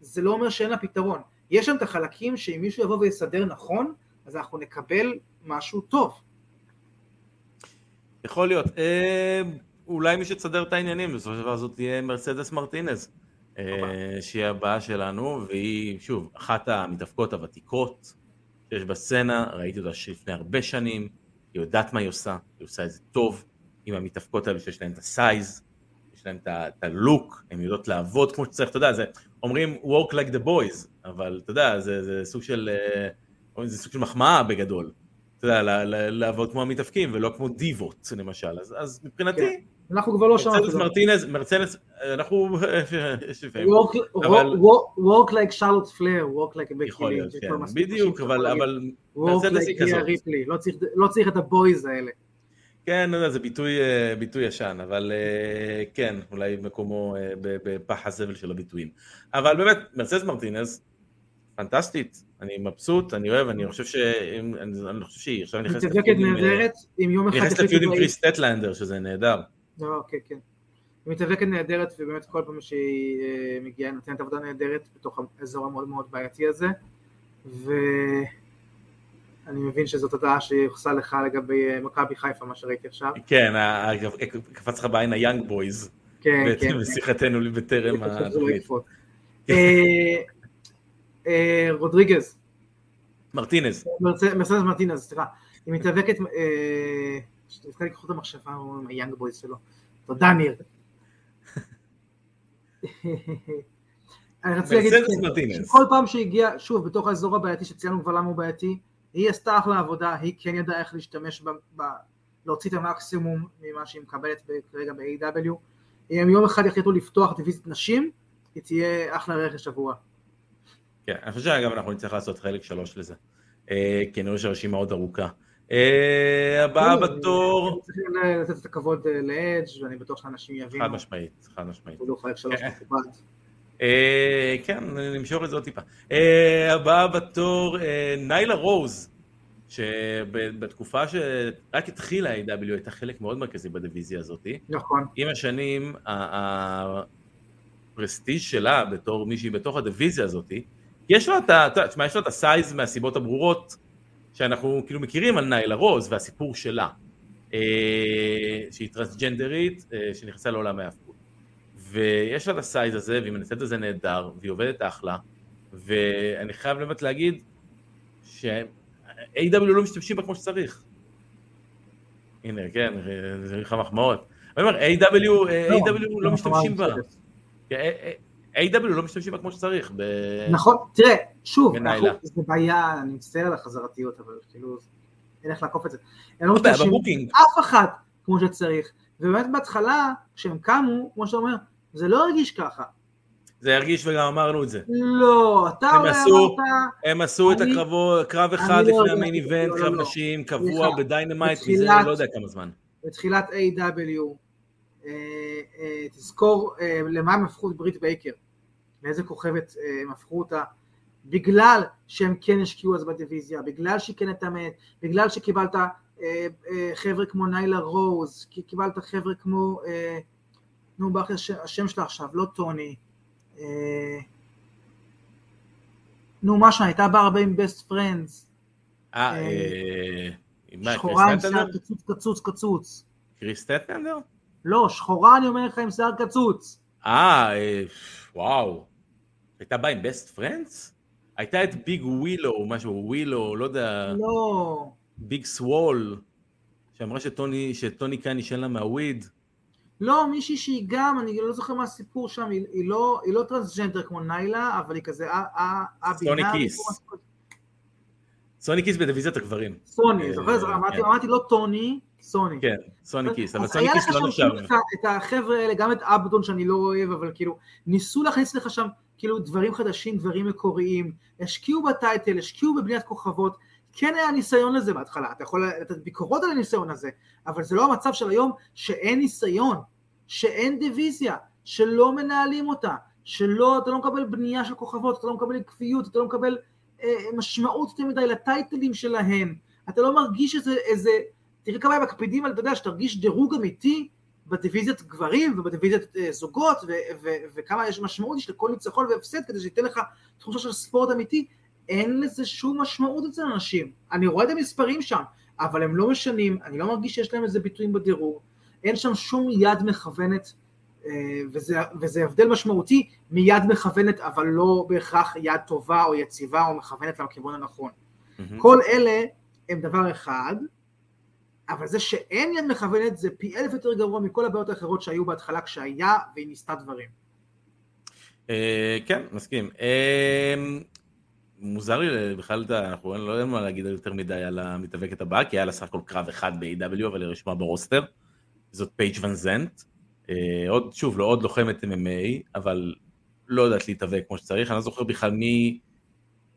זה לא אומר שאין לה פתרון. יש שם את החלקים שאם מישהו יבוא ויסדר נכון, אז אנחנו נקבל משהו טוב. יכול להיות. אה, אולי מי שתסדר את העניינים, בסופו של דבר זאת תהיה מרסדס מרטינז, אה, שהיא הבאה שלנו, והיא, שוב, אחת המתאבקות הוותיקות, שיש בסצנה, ראיתי אותה לפני הרבה שנים, היא יודעת מה היא עושה, היא עושה את זה טוב, עם המתאפקות האלו שיש להן את הסייז, יש להן את הלוק, הן יודעות לעבוד כמו שצריך, אתה יודע, זה, אומרים work like the boys, אבל אתה יודע, זה, זה סוג של, אה, זה סוג של מחמאה בגדול. אתה יודע, לעבוד כמו המתאפקים ולא כמו דיבות למשל, אז, אז מבחינתי, כן. אנחנו כבר לא שם. אפילו. מרטינז, מרצדס, אנחנו, [laughs] Walk- like Charlotte Flair, walk like זה כן, בדיוק, אבל. אבל walk מרצדס היא like כזאת. ריפלי, לא צריך- לא צריך את הבויז האלה. כן, לא יודע, זה ביטוי, אה, ביטוי ישן, אבל אה, כן, אולי מקומו אה, בפח הזבל של הביטויים. אבל באמת, מרצדס מרטינז, פנטסטית, אני מבסוט, אני אוהב, אני חושב ש... אני חושב שהיא עכשיו נכנסת לפיוד עם, נהדרת, אם יום אחד נכנסת לפיוד עם קריס סטטלנדר, שזה נהדר. לא, אוקיי, כן. היא מתאבקת נהדרת, ובאמת כל פעם שהיא מגיעה נותנת עבודה נהדרת בתוך האזור המאוד מאוד בעייתי הזה, ואני מבין שזאת הודעה שיוחסה לך לגבי אה, מכבי חיפה, מה שראיתי עכשיו. כן, ה- ה- קפץ לך בעין היאנג בויז, כן, כן. בשיחתנו בטרם אני התוכנית. אה, אה, רודריגז, מרטינז, מרסדס מרטינז, סליחה, היא מתאבקת, אה, שניסתה לקחו את המחשבה היאנג בויז שלו. תודה ניר. [laughs] אני רציתי להגיד. שכל פעם שהגיעה, שוב, בתוך האזור הבעייתי שציינו כבר למה הוא בעייתי, היא עשתה אחלה עבודה, היא כן ידעה איך להשתמש, ב, ב, להוציא את המקסימום ממה שהיא מקבלת כרגע ב-AW. אם יום אחד יחליטו לפתוח דיוויזית נשים, היא תהיה אחלה רכש עבורה. כן, אני חושב שאגב אנחנו נצטרך לעשות חלק שלוש לזה, אה, כי אני רואה שהרשימה עוד ארוכה. אה, הבאה בתור, צריכים לתת את הכבוד אה, לאדג' ואני בטוח שאנשים יבינו. חד משמעית, חד משמעית. הוא חלק שלוש כן. מכובד. אה, כן, נמשוך את זה עוד טיפה. אה, הבאה בתור, אה, ניילה רוז, שבתקופה שרק התחילה ה-AW הייתה חלק מאוד מרכזי בדיוויזיה הזאת. נכון. עם השנים, הפרסטיג' שלה בתור מישהי בתוך הדיוויזיה הזאת, יש לו את ה... תשמע, יש לו את ה size מהסיבות הברורות שאנחנו כאילו מכירים על ניילה רוז והסיפור שלה, שהיא טרנסג'נדרית, שנכנסה לעולם ההאבקות. ויש לה את ה size הזה, והיא מנצלת את זה נהדר, והיא עובדת אחלה, ואני חייב באמת להגיד ש-AEW לא משתמשים בה כמו שצריך. הנה, כן, זה לך מחמאות. אני אומר, AEW, אה, AEW לא משתמשים בה. כן, אה, אה, A.W. לא משתמשים בה כמו שצריך. ב- נכון, תראה, שוב, זה בעיה, אני מצטער על החזרתיות, אבל כאילו, אין איך לעקוף את זה. הם לא לא משתמשים. אף אחת כמו שצריך, ובאמת בהתחלה, כשהם קמו, כמו שאתה אומר, זה לא הרגיש ככה. זה הרגיש וגם אמרנו את זה. לא, אתה הם עשו- אמרת, הם עשו את אני- הקרבו, קרב אחד אני לא לפני יודע, המיין איבנט, לא, קרב לא. נשים, קבוע סליחה, בדיינמייט, מזה בתחילת- לא יודע כמה זמן. בתחילת A.W, אה, אה, תזכור אה, למה הם הפכו את ברית בייקר, לאיזה כוכבת אה, הם הפכו אותה, בגלל שהם כן השקיעו אז בדיוויזיה, בגלל שהיא כן התאמת, בגלל שקיבלת אה, אה, חבר'ה כמו ניילה רוז, קיבלת חבר'ה כמו, נו הש- השם שלה עכשיו, לא טוני, אה, נו מה שם, הייתה באה הרבה עם best friends, אה, אה, אה, שחורה עם שיער? קצוץ קצוץ קצוץ, קריס טטנדר? לא, שחורה אני אומר לך עם שיער קצוץ. אה, וואו. הייתה באה עם בסט פרנדס? הייתה את ביג ווילו, משהו, ווילו, לא יודע, לא, ביג סוול, שאמרה שטוני, שטוני כאן ישן לה מהוויד. לא, מישהי שהיא גם, אני לא זוכר מה הסיפור שם, היא, היא, לא, היא לא טרנסג'נדר כמו ניילה, אבל היא כזה אה, א-בינארית. סוני כיס. סוני כיס בדיוויזיית הגברים. סוני, אה, זוכר? אמרתי, כן. אמרתי לא טוני, סוני. כן, סוני כיס, אבל סוני כיס לא נחשב. את החבר'ה האלה, גם את אבדון שאני לא אוהב, אבל כאילו, ניסו להכניס לך שם כאילו דברים חדשים, דברים מקוריים, השקיעו בטייטל, השקיעו בבניית כוכבות, כן היה ניסיון לזה בהתחלה, אתה יכול לתת ביקורות על הניסיון הזה, אבל זה לא המצב של היום שאין ניסיון, שאין דיוויזיה, שלא מנהלים אותה, שלא, אתה לא מקבל בנייה של כוכבות, אתה לא מקבל עקביות, אתה לא מקבל אה, משמעות יותר מדי לטייטלים שלהם, אתה לא מרגיש איזה, איזה תראה כמה הם מקפידים על, אתה יודע, שתרגיש דירוג אמיתי בדיוויזיית גברים ובדיוויזיית אה, זוגות, ו- ו- וכמה יש משמעות יש לכל ניצחון והפסד כדי שייתן לך תחושה של ספורט אמיתי, אין לזה שום משמעות אצל אנשים. אני רואה את המספרים שם, אבל הם לא משנים, אני לא מרגיש שיש להם איזה ביטויים בדירוג, אין שם שום יד מכוונת, אה, וזה, וזה הבדל משמעותי מיד מכוונת, אבל לא בהכרח יד טובה או יציבה או מכוונת לכיוון הנכון. מהמם. כל אלה הם דבר אחד, אבל זה שאין יד מכוונת זה פי אלף יותר גרוע מכל הבעיות האחרות שהיו בהתחלה כשהיה והיא ניסתה דברים. אה, כן, מסכים. מוזר לי בכלל, אנחנו לא יודעים מה להגיד יותר מדי על המתאבקת הבאה, כי היה לה סך הכל קרב אחד ב-AW, אבל היא רשומה ברוסטר. זאת פייג' ון זנט. אה, עוד, שוב, לא עוד לוחמת MMA, אבל לא יודעת להתאבק כמו שצריך. אני לא זוכר בכלל מי...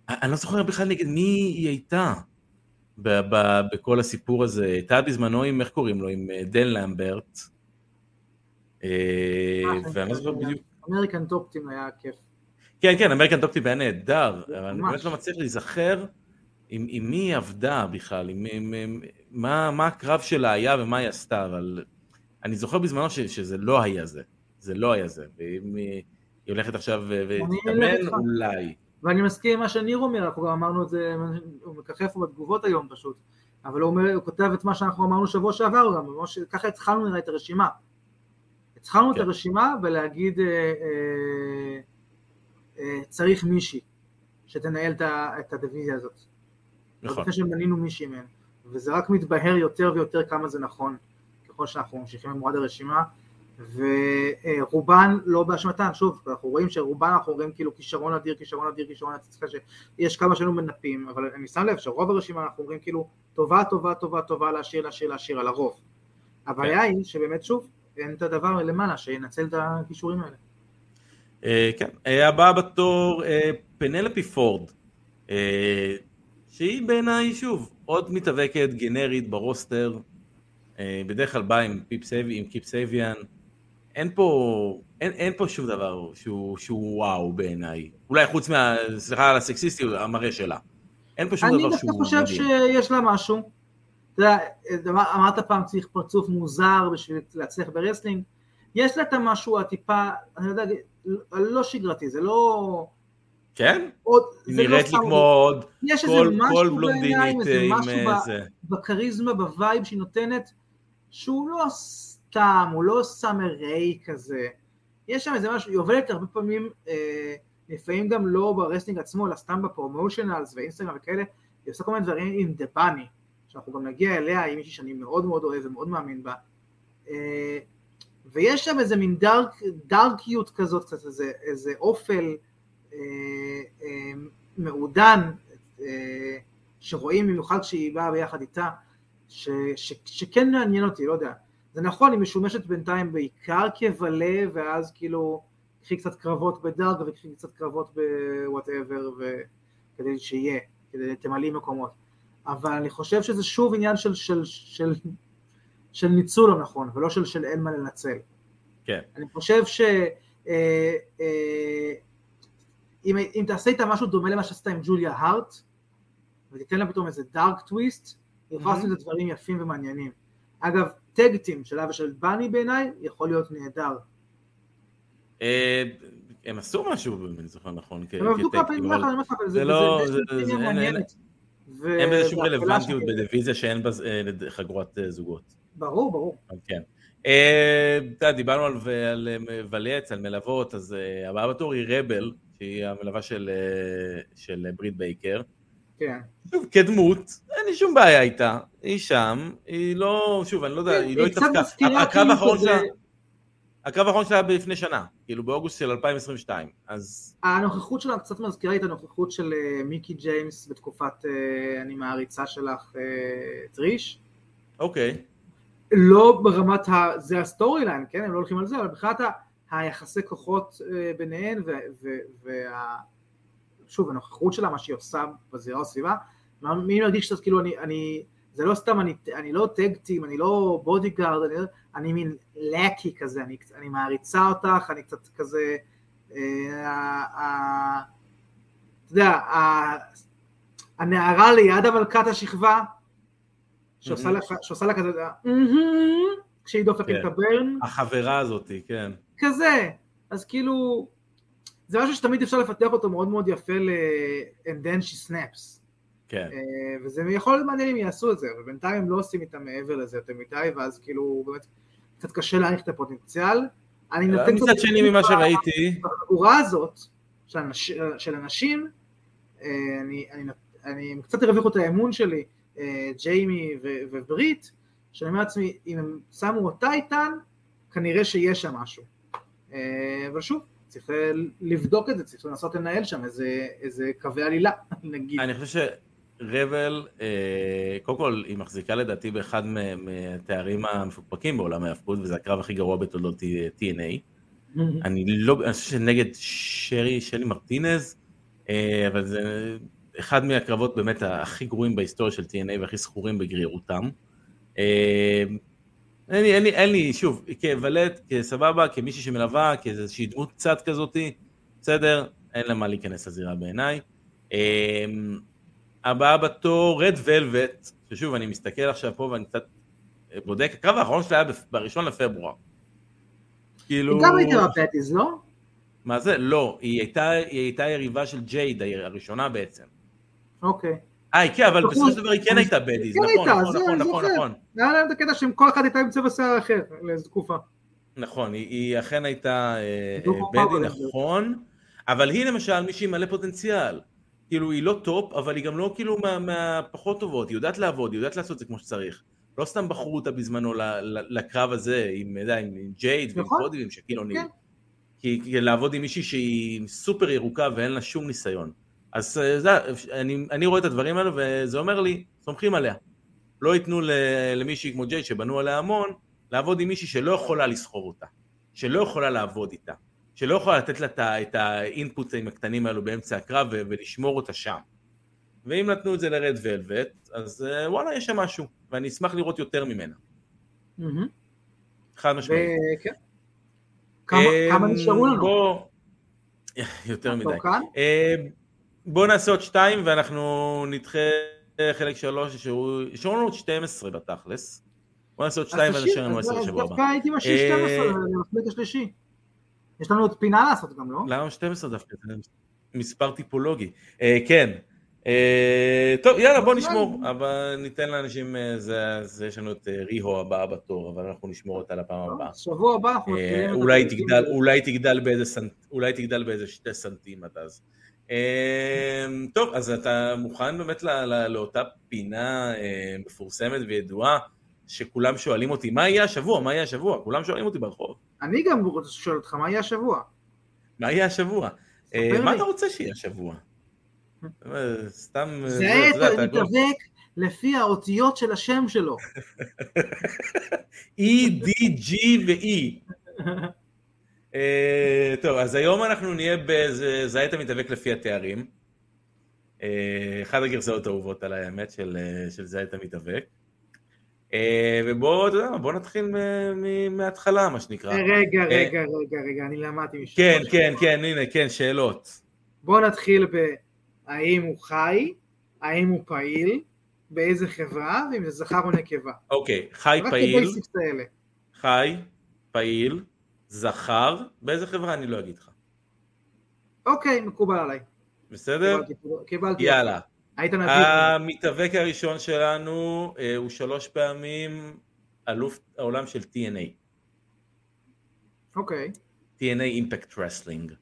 אני לא זוכר בכלל נגד מי היא הייתה ב- ב- בכל הסיפור הזה. הייתה בזמנו עם, איך קוראים לו? עם אה, דן למברט. אה, ואני לא זוכר בדיוק. American Top Team היה כיף. כן, כן, American Top Team היה נהדר, אבל אני. באמת לא מצליח להיזכר עם, עם מי היא עבדה בכלל, עם, עם, עם, מה, מה הקרב שלה היה ומה היא עשתה, אבל אני זוכר בזמנו ש, שזה לא היה זה, זה לא היה זה, ואם היא, הולכת עכשיו ותתאמן. אולי. ואני מסכים עם מה שניר אומר, אנחנו גם אמרנו את זה, הוא מככב פה בתגובות היום פשוט, אבל הוא, אומר, הוא כותב את מה שאנחנו אמרנו שבוע שעבר גם, ממש, ככה התחלנו נראה את הרשימה. התחלנו כן. את הרשימה ולהגיד אה, אה, צריך מישהי שתנהל את הדיוויזיה הזאת. נכון. לפני שמנינו מישהי מהן, וזה רק מתבהר יותר ויותר כמה זה נכון, ככל שאנחנו ממשיכים במורד הרשימה, ורובן לא באשמתן, שוב, אנחנו רואים שרובן אנחנו רואים כאילו כישרון אדיר, כישרון אדיר, כישרון אדיר, שיש כמה שהיינו מנפים, אבל אני שם לב שרוב הרשימה אנחנו אומרים כאילו טובה, טובה, טובה, טובה, להשאיר, להשאיר, להשאיר, על הרוב. הבעיה היא שבאמת שוב, אין את הדבר למעלה שינצל את הכישורים האלה. אה, כן, אה, הבאה בתור, אה, פנלפי פורד, שהיא בעיניי, שוב, עוד מתאבקת גנרית ב roster, בדרך כלל באה עם, קיפ סייביאן, אין פה, אין, אין פה שום דבר שהוא, שהוא וואו בעיניי, אולי חוץ מה, סליחה על הסקסיסטיות, המראה שלה. אין פה שום אני דבר דווקא שהוא חושב מדהים. שיש לה משהו. אתה יודע, אמרת פעם צריך פרצוף מוזר בשביל להצליח ב wrestling, יש לה את המשהו הטיפה, אני יודע, לא שגרתי, זה לא... כן? עוד, זה לא נראית לי סתם- כמו עוד יש איזה כל, משהו כל בעיניים, בלונדינית איזה אה, עם משהו אה, ב- זה. בכריזמה, ב vibe שהיא נותנת, שהוא לא סתם, הוא לא סאמר ריי כזה. יש שם איזה משהו, היא עובדת הרבה פעמים, אה, לפעמים גם לא ב wrestling עצמו, אלא סתם ב promotionals ואינסטגרם וכאלה, היא עושה כל מיני דברים עם דה באני, שאנחנו גם נגיע אליה, היא מישהי שאני מאוד מאוד אוהב ומאוד מאמין בה. אה, ויש שם איזה מין דארק, דארקיות כזאת, קצת איזה, איזה אופל אה, אה, מעודן, אה, שרואים במיוחד כשהיא באה ביחד איתה, ש, ש, שכן מעניין אותי, לא יודע. זה נכון, היא משומשת בינתיים בעיקר כבלה, ואז כאילו, קחי קצת קרבות בדארק וקחי קצת קרבות בוואטאבר, כדי שיהיה, כדי תמלאי מקומות. אבל אני חושב שזה שוב עניין של, של, של, של ניצול לא נכון, ולא של, של אין מה לנצל. כן. אני חושב ש... אה, אה, אם, אם תעשה איתה משהו דומה למה שעשית עם ג'וליה הארט, ותיתן לה פתאום איזה דארק טוויסט, היא יכולה לעשות את דברים יפים ומעניינים. אגב, טגטים שלה ושל בני בעיניי, יכול להיות נהדר. אה, הם עשו משהו, אם אני זוכר נכון, כ- הם עבדו כמה פעמים ביחד, אני אומר לך, אבל זה לא- זה- זה- אין- מעניינת. ו- אין בזה שום רלוונטיות בדיוויזיה שאין בה חגורת זוגות. ברור, ברור. כן. אה, אתה יודע, דיברנו על על, אה, ולץ, על מלוות, אז אה, הבאה בתור היא רבל, שהיא המלווה של, של ברית בייקר. כן. שוב, כדמות, אין לי שום בעיה איתה, היא שם, היא לא, שוב, אני לא יודע, היא לא היא התעסקה. מזכירה הקרב כאילו האחרון שלה, הקרב האחרון שלה היה לפני שנה, כאילו באוגוסט של 2022, אז הנוכחות שלה קצת מזכירה לי את הנוכחות של מיקי ג'יימס בתקופת אני מעריצה שלך טריש. אוקיי, לא ברמת ה... זה ה storyline, כן? הם לא הולכים על זה, אבל מבחינת ה... היחסי כוחות אה, ביניהן ו... ו... וה... שוב, הנוכחות שלה, מה שהיא עושה בזירה או סביבה, מי מרגיש קצת כאילו אני... אני... זה לא סתם, אני, אני לא tag team, אני לא bodyguard, אני, אני מין lackey כזה, אני, אני מעריצה אותך, אני קצת כזה, אה, אתה יודע, הנערה ליד המלכת השכבה, שעושה. לה, שעושה כזה, כשהיא דופקת כן. את הברן, החברה הזאתי, כן. כזה, אז כאילו, זה משהו שתמיד אפשר לפתח אותו מאוד מאוד יפה ל- and then she snaps, כן. אה, וזה יכול להיות מעניין אם יעשו את זה, אבל בינתיים הם לא עושים איתם מעבר לזה יותר מדי, ואז כאילו באמת קצת קשה להעריך את הפוטנציאל. אני נותן מצד שני ממה שראיתי, בחבורה הזאת של, אנש, של אנשים, אה, אני, אני, אני קצת הרוויחו את האמון שלי, אה, ג'יימי ו- וברית, שאני אומר לעצמי, אם הם שמו אותה איתן, כנראה שיש שם משהו. אה, אבל שוב, צריך לבדוק את זה, צריך לנסות לנהל שם איזה, איזה קווי עלילה, [laughs] נגיד. אני חושב שרבל, אה, קודם כל, היא מחזיקה לדעתי באחד מה- מהתארים המפוקפקים בעולם ההפקות, וזה הקרב הכי גרוע בתולדות TNA. אני לא, אני חושב שנגד שרי, שלי מרטינז, אה, אבל זה אחד מהקרבות באמת הכי גרועים בהיסטוריה של TNA והכי זכורים בגרירותם. אה, אין לי, אין לי, אין לי, שוב, כוולט, כסבבה, כמישהי שמלווה, כאיזושהי דמות קצת כזאתי, בסדר, אין לה מה להיכנס לזירה בעיניי. אה, הבאה בתור, רד ולווט, ששוב, אני מסתכל עכשיו פה ואני קצת בודק, הקרב האחרון שלה היה בראשון לפברואר. כאילו... היא גם הייתה ב Baddies, לא? מה זה? לא, היא הייתה, היא הייתה יריבה של ג'ייד הראשונה בעצם. אוקיי. אה, כן, אבל. בסופו של דבר היא כן הייתה ב Baddies, כן נכון, נכון, נכון, נכון. נכון, היה להם את הקטע שהם כל אחד הייתה עם צבע שיער אחר לאיזו תקופה. נכון, היא- היא אכן הייתה אה, baddie. נכון, אבל היא למשל מישהי מלא פוטנציאל. כאילו, היא לא top, אבל היא גם לא כאילו מה- מהפחות טובות, היא יודעת לעבוד, היא יודעת לעשות את זה כמו שצריך. לא סתם בחרו אותה בזמנו לקרב הזה, עם, ג'ייד ועם נכון. קודי ועם שקיל אוניל. כן. כי, כי לעבוד עם מישהי שהיא סופר ירוקה ואין לה שום ניסיון. אז אה, זה, אני, אני רואה את הדברים האלו וזה אומר לי, סומכים עליה. לא ייתנו למישהי כמו ג'ייד שבנו עליה המון, לעבוד עם מישהי שלא יכולה לסחור אותה, שלא יכולה לעבוד איתה, שלא יכולה לתת לה את האינפוטים הקטנים האלו באמצע הקרב ולשמור אותה שם. ואם נתנו את זה לרד ולווט, אז אה, וואלה, יש שם משהו, ואני אשמח לראות יותר ממנה, מהמם. חד משמעית. וכן. כמה- כמה אמ, נשארו לנו? בוא... [laughs] יותר מדי. אה, בוא נעשה עוד שתיים ואנחנו נדחה חלק שלוש, נשארו נשארו לנו עוד 12 בתכלס. בוא נעשה עוד שתיים אז ונשאר לנו תשאיר, 10 אז שבוע דווקא הבא. הייתי משאיר אה, 12 למחלק השלישי. יש לנו עוד פינה לעשות גם, לא? למה 12 דווקא? זה מספר טיפולוגי. אה, כן. אה, טוב, יאללה, בוא נשמור. אבל ניתן לאנשים, אה, זה- זה- יש לנו את אה, ריהו הבאה בתור, אבל אנחנו נשמור אותה לפעם הבאה. שבוע הבא אנחנו אה, מתחילים סנט, אולי תגדל באיזה שתי סנטים עד אז. אה, טוב, אז אתה מוכן באמת לאותה פינה אה, מפורסמת וידועה, שכולם שואלים אותי, מה יהיה השבוע? מה יהיה השבוע? כולם שואלים אותי ברחוב, אני גם רוצה לשאול אותך, מה יהיה השבוע? מה יהיה השבוע? אה, מה. אתה רוצה שיהיה השבוע? אה, סתם, זה מתאבק לפי האותיות של השם שלו. [laughs] E, D, G ו-E. [laughs] אה, טוב, אז היום אנחנו נהיה באיזה זית המתאבק לפי התארים. אה, אחת הגרסאות האהובות עליי, האמת, של, אה, של זית המתאבק. אה, ובואו, אתה יודע מה, בואו נתחיל מההתחלה, מה שנקרא. רגע, רגע, רגע, רגע, אני למדתי משהו. כן, כן, כן, הנה, כן, שאלות. בוא נתחיל בהאם הוא חי, האם הוא פעיל, באיזה חברה, ואם זה זכר או נקבה. אוקיי, חי רק פעיל, ה basics האלה. חי, פעיל, זכר, באיזה חברה אני לא אגיד לך. אוקיי, מקובל עליי. בסדר? קיבלתי, קיבלתי. יאללה. היית נדיב. המתאבק הראשון שלנו אה, הוא שלוש פעמים אלוף העולם של TNA, אוקיי. TNA Impact Wrestling,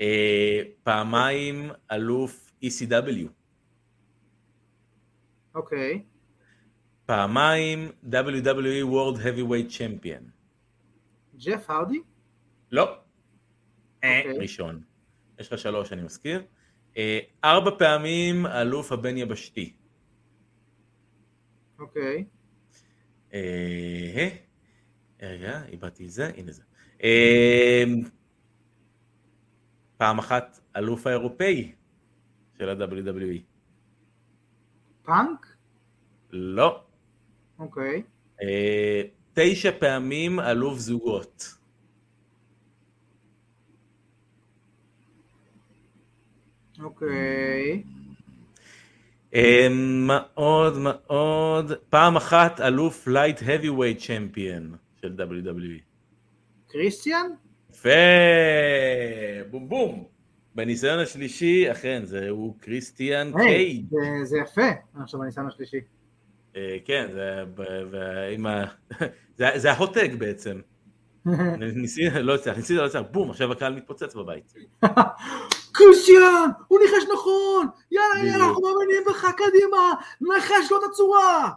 אה, פעמיים אלוף ECW, אוקיי. פעמיים WWE World Heavyweight Champion, ג'ף הרדי? לא, אה, אוקיי. ראשון, יש לך שלוש אני מזכיר, אה, ארבע פעמים אלוף הבין יבשתי, אוקיי. אה, רגע, איבדתי את זה, הנה זה. פעם אחת אלוף האירופאי של ה-WWE. פאנק? לא. אוקיי. אה, תשע פעמים אלוף זוגות. אוקיי. עוד, מה עוד? פעם אחת אלוף light heavyweight champion של WWE. קריסטיאן? יפה, בום בום. בניסיון השלישי, אכן, זהו קריסטיאן קייג'. זה- זה יפה. עכשיו הניסיון השלישי. אה, כן, זה, ב- ב- עם ה... [laughs] זה, זה ההוטג בעצם. [laughs] ניסיתי, לא הצליח, ניסיתי, לא הצליח, בום, עכשיו הקהל מתפוצץ בבית. [laughs] קריסטיאן! הוא ניחש נכון! יאללה, יאללה. אנחנו מאמינים בך, קדימה! נחש לו את הצורה!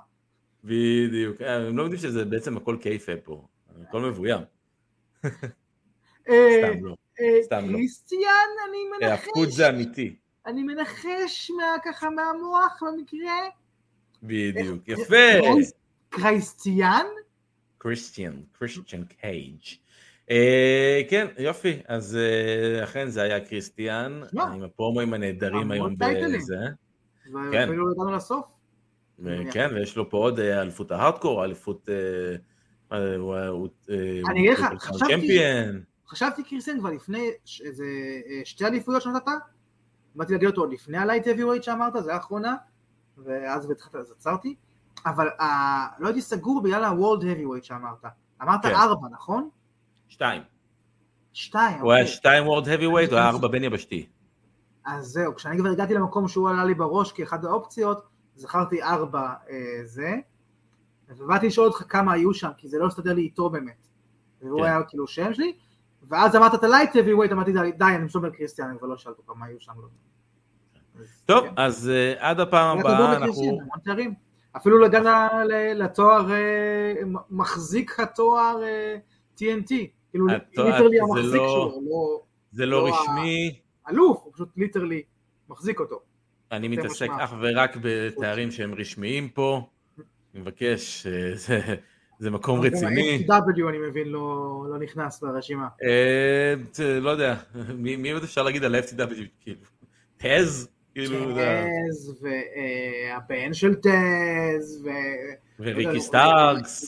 בדיוק. אה, הם לא יודעים שזה בעצם הכל קייפה פה. הכל מבוים. אה, סתם לא. סתם לא. קריסטיאן, אני מנחש, זה אמיתי. אני מנחש ככה מהמוח במקרה. בדיוק. יפה. קרייס- קרייסטיאן? קריסטיאן, קריסטיאן קייג'. אה, כן, יופי. אז אה, אכן זה היה קריסטיאן, עם הפרומואים הנהדרים היום. בזה. כן. ואפילו הגענו לסוף. כן, ויש לו פה עוד אה, אליפות ההארדקור, אליפות... אני אגיד לך, חשבתי-. חשבתי קריסטיאן כבר לפני איזה שתי אליפויות שנתת, באתי להגיד אותו עוד לפני הלייט heavyweight שאמרת, זה האחרונה, ואז התחלת, אז עצרתי, אבל אה, לא הייתי סגור בגלל ה-World heavyweight שאמרת. אמרת כן. ארבע, נכון? שתיים. שתיים, הוא היה אוקיי. שתיים וורד heavyweight, הוא היה ארבע בין יבשתי. אז זהו, כשאני כבר הגעתי למקום שהוא עלה לי בראש כאחד האופציות, זכרתי ארבע אה, זה, ובאתי לשאול אותך כמה היו שם, כי זה לא הסתדר לי איתו באמת. והוא כן. היה כאילו שם שלי, ואז אמרת את ה light heavyweight, אמרתי די, אני על קריסטיאן, אני כבר לא שאלת אותו כמה היו שם. לא. טוב, כן. אז אה, עד הפעם הבאה לקריסטיאן, אנחנו... אפילו לגן ל- ל- לתואר, אה, מחזיק התואר אה, TNT, כאילו התואר- literally המחזיק לא- שלו, לא זה לא לא רשמי, אלוף, הוא פשוט literally מחזיק אותו. אני מתעסק. אך ורק בתארים שהם רשמיים פה. אני מבקש, אה, זה- מקום רציני. ה-FTW אני מבין לא לא נכנס לרשימה. אה, לא יודע, מי עוד אפשר להגיד על ה-FTW? כאילו, טז? כאילו, זה- טז, והבן של טז, ו... וריקי סטארקס,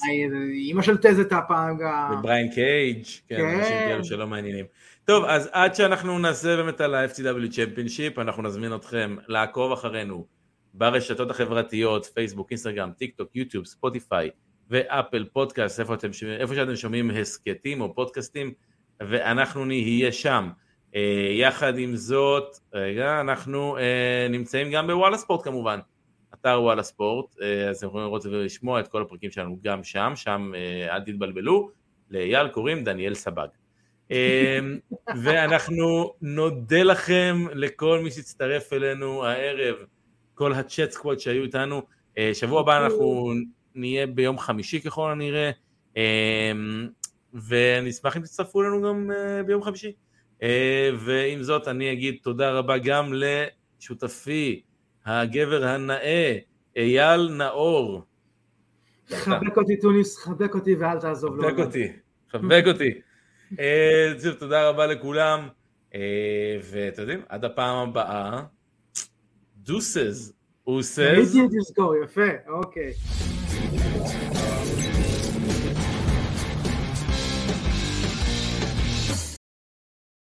אימא של טז הייתה פעם גם. ובריין קייג', כן, כן. אנשים כאלו שלא מעניינים. טוב, אז עד שאנחנו נעשה באמת על ה-FTW championship, אנחנו נזמין אתכם לעקוב אחרינו ברשתות החברתיות, פייסבוק, אינסטגרם, טיק טוק, יוטיוב, ספוטיפיי ואפל פודקאסט, איפה, אתם, איפה שאתם שומעים הסכתים או פודקאסטים, ואנחנו נהיה שם. אה, יחד עם זאת, רגע, אנחנו אה, נמצאים גם בוואלה ספורט כמובן, אתר וואלה ספורט, אה, אז אתם יכולים לראות ולשמוע את כל הפרקים שלנו גם שם, שם אל תתבלבלו, לאייל קוראים דניאל סבג. [laughs] ואנחנו נודה לכם לכל מי שהצטרף אלינו הערב, כל הצ'אט סקוואד שהיו איתנו. שבוע הבא אנחנו נהיה ביום חמישי ככל הנראה, אה, ואני אשמח אם תצטרפו אלינו גם ביום חמישי. אה, ועם זאת אני אגיד תודה רבה גם לשותפי, הגבר הנאה, אייל נאור. חבק אותי טוניס, חבק אותי ואל תעזוב. חבק לא. אותי, חבק אותי. אה, תודה רבה לכולם, אה, ואתם יודעים, עד הפעם הבאה, דוסס, תזכור, יפה, אוקיי.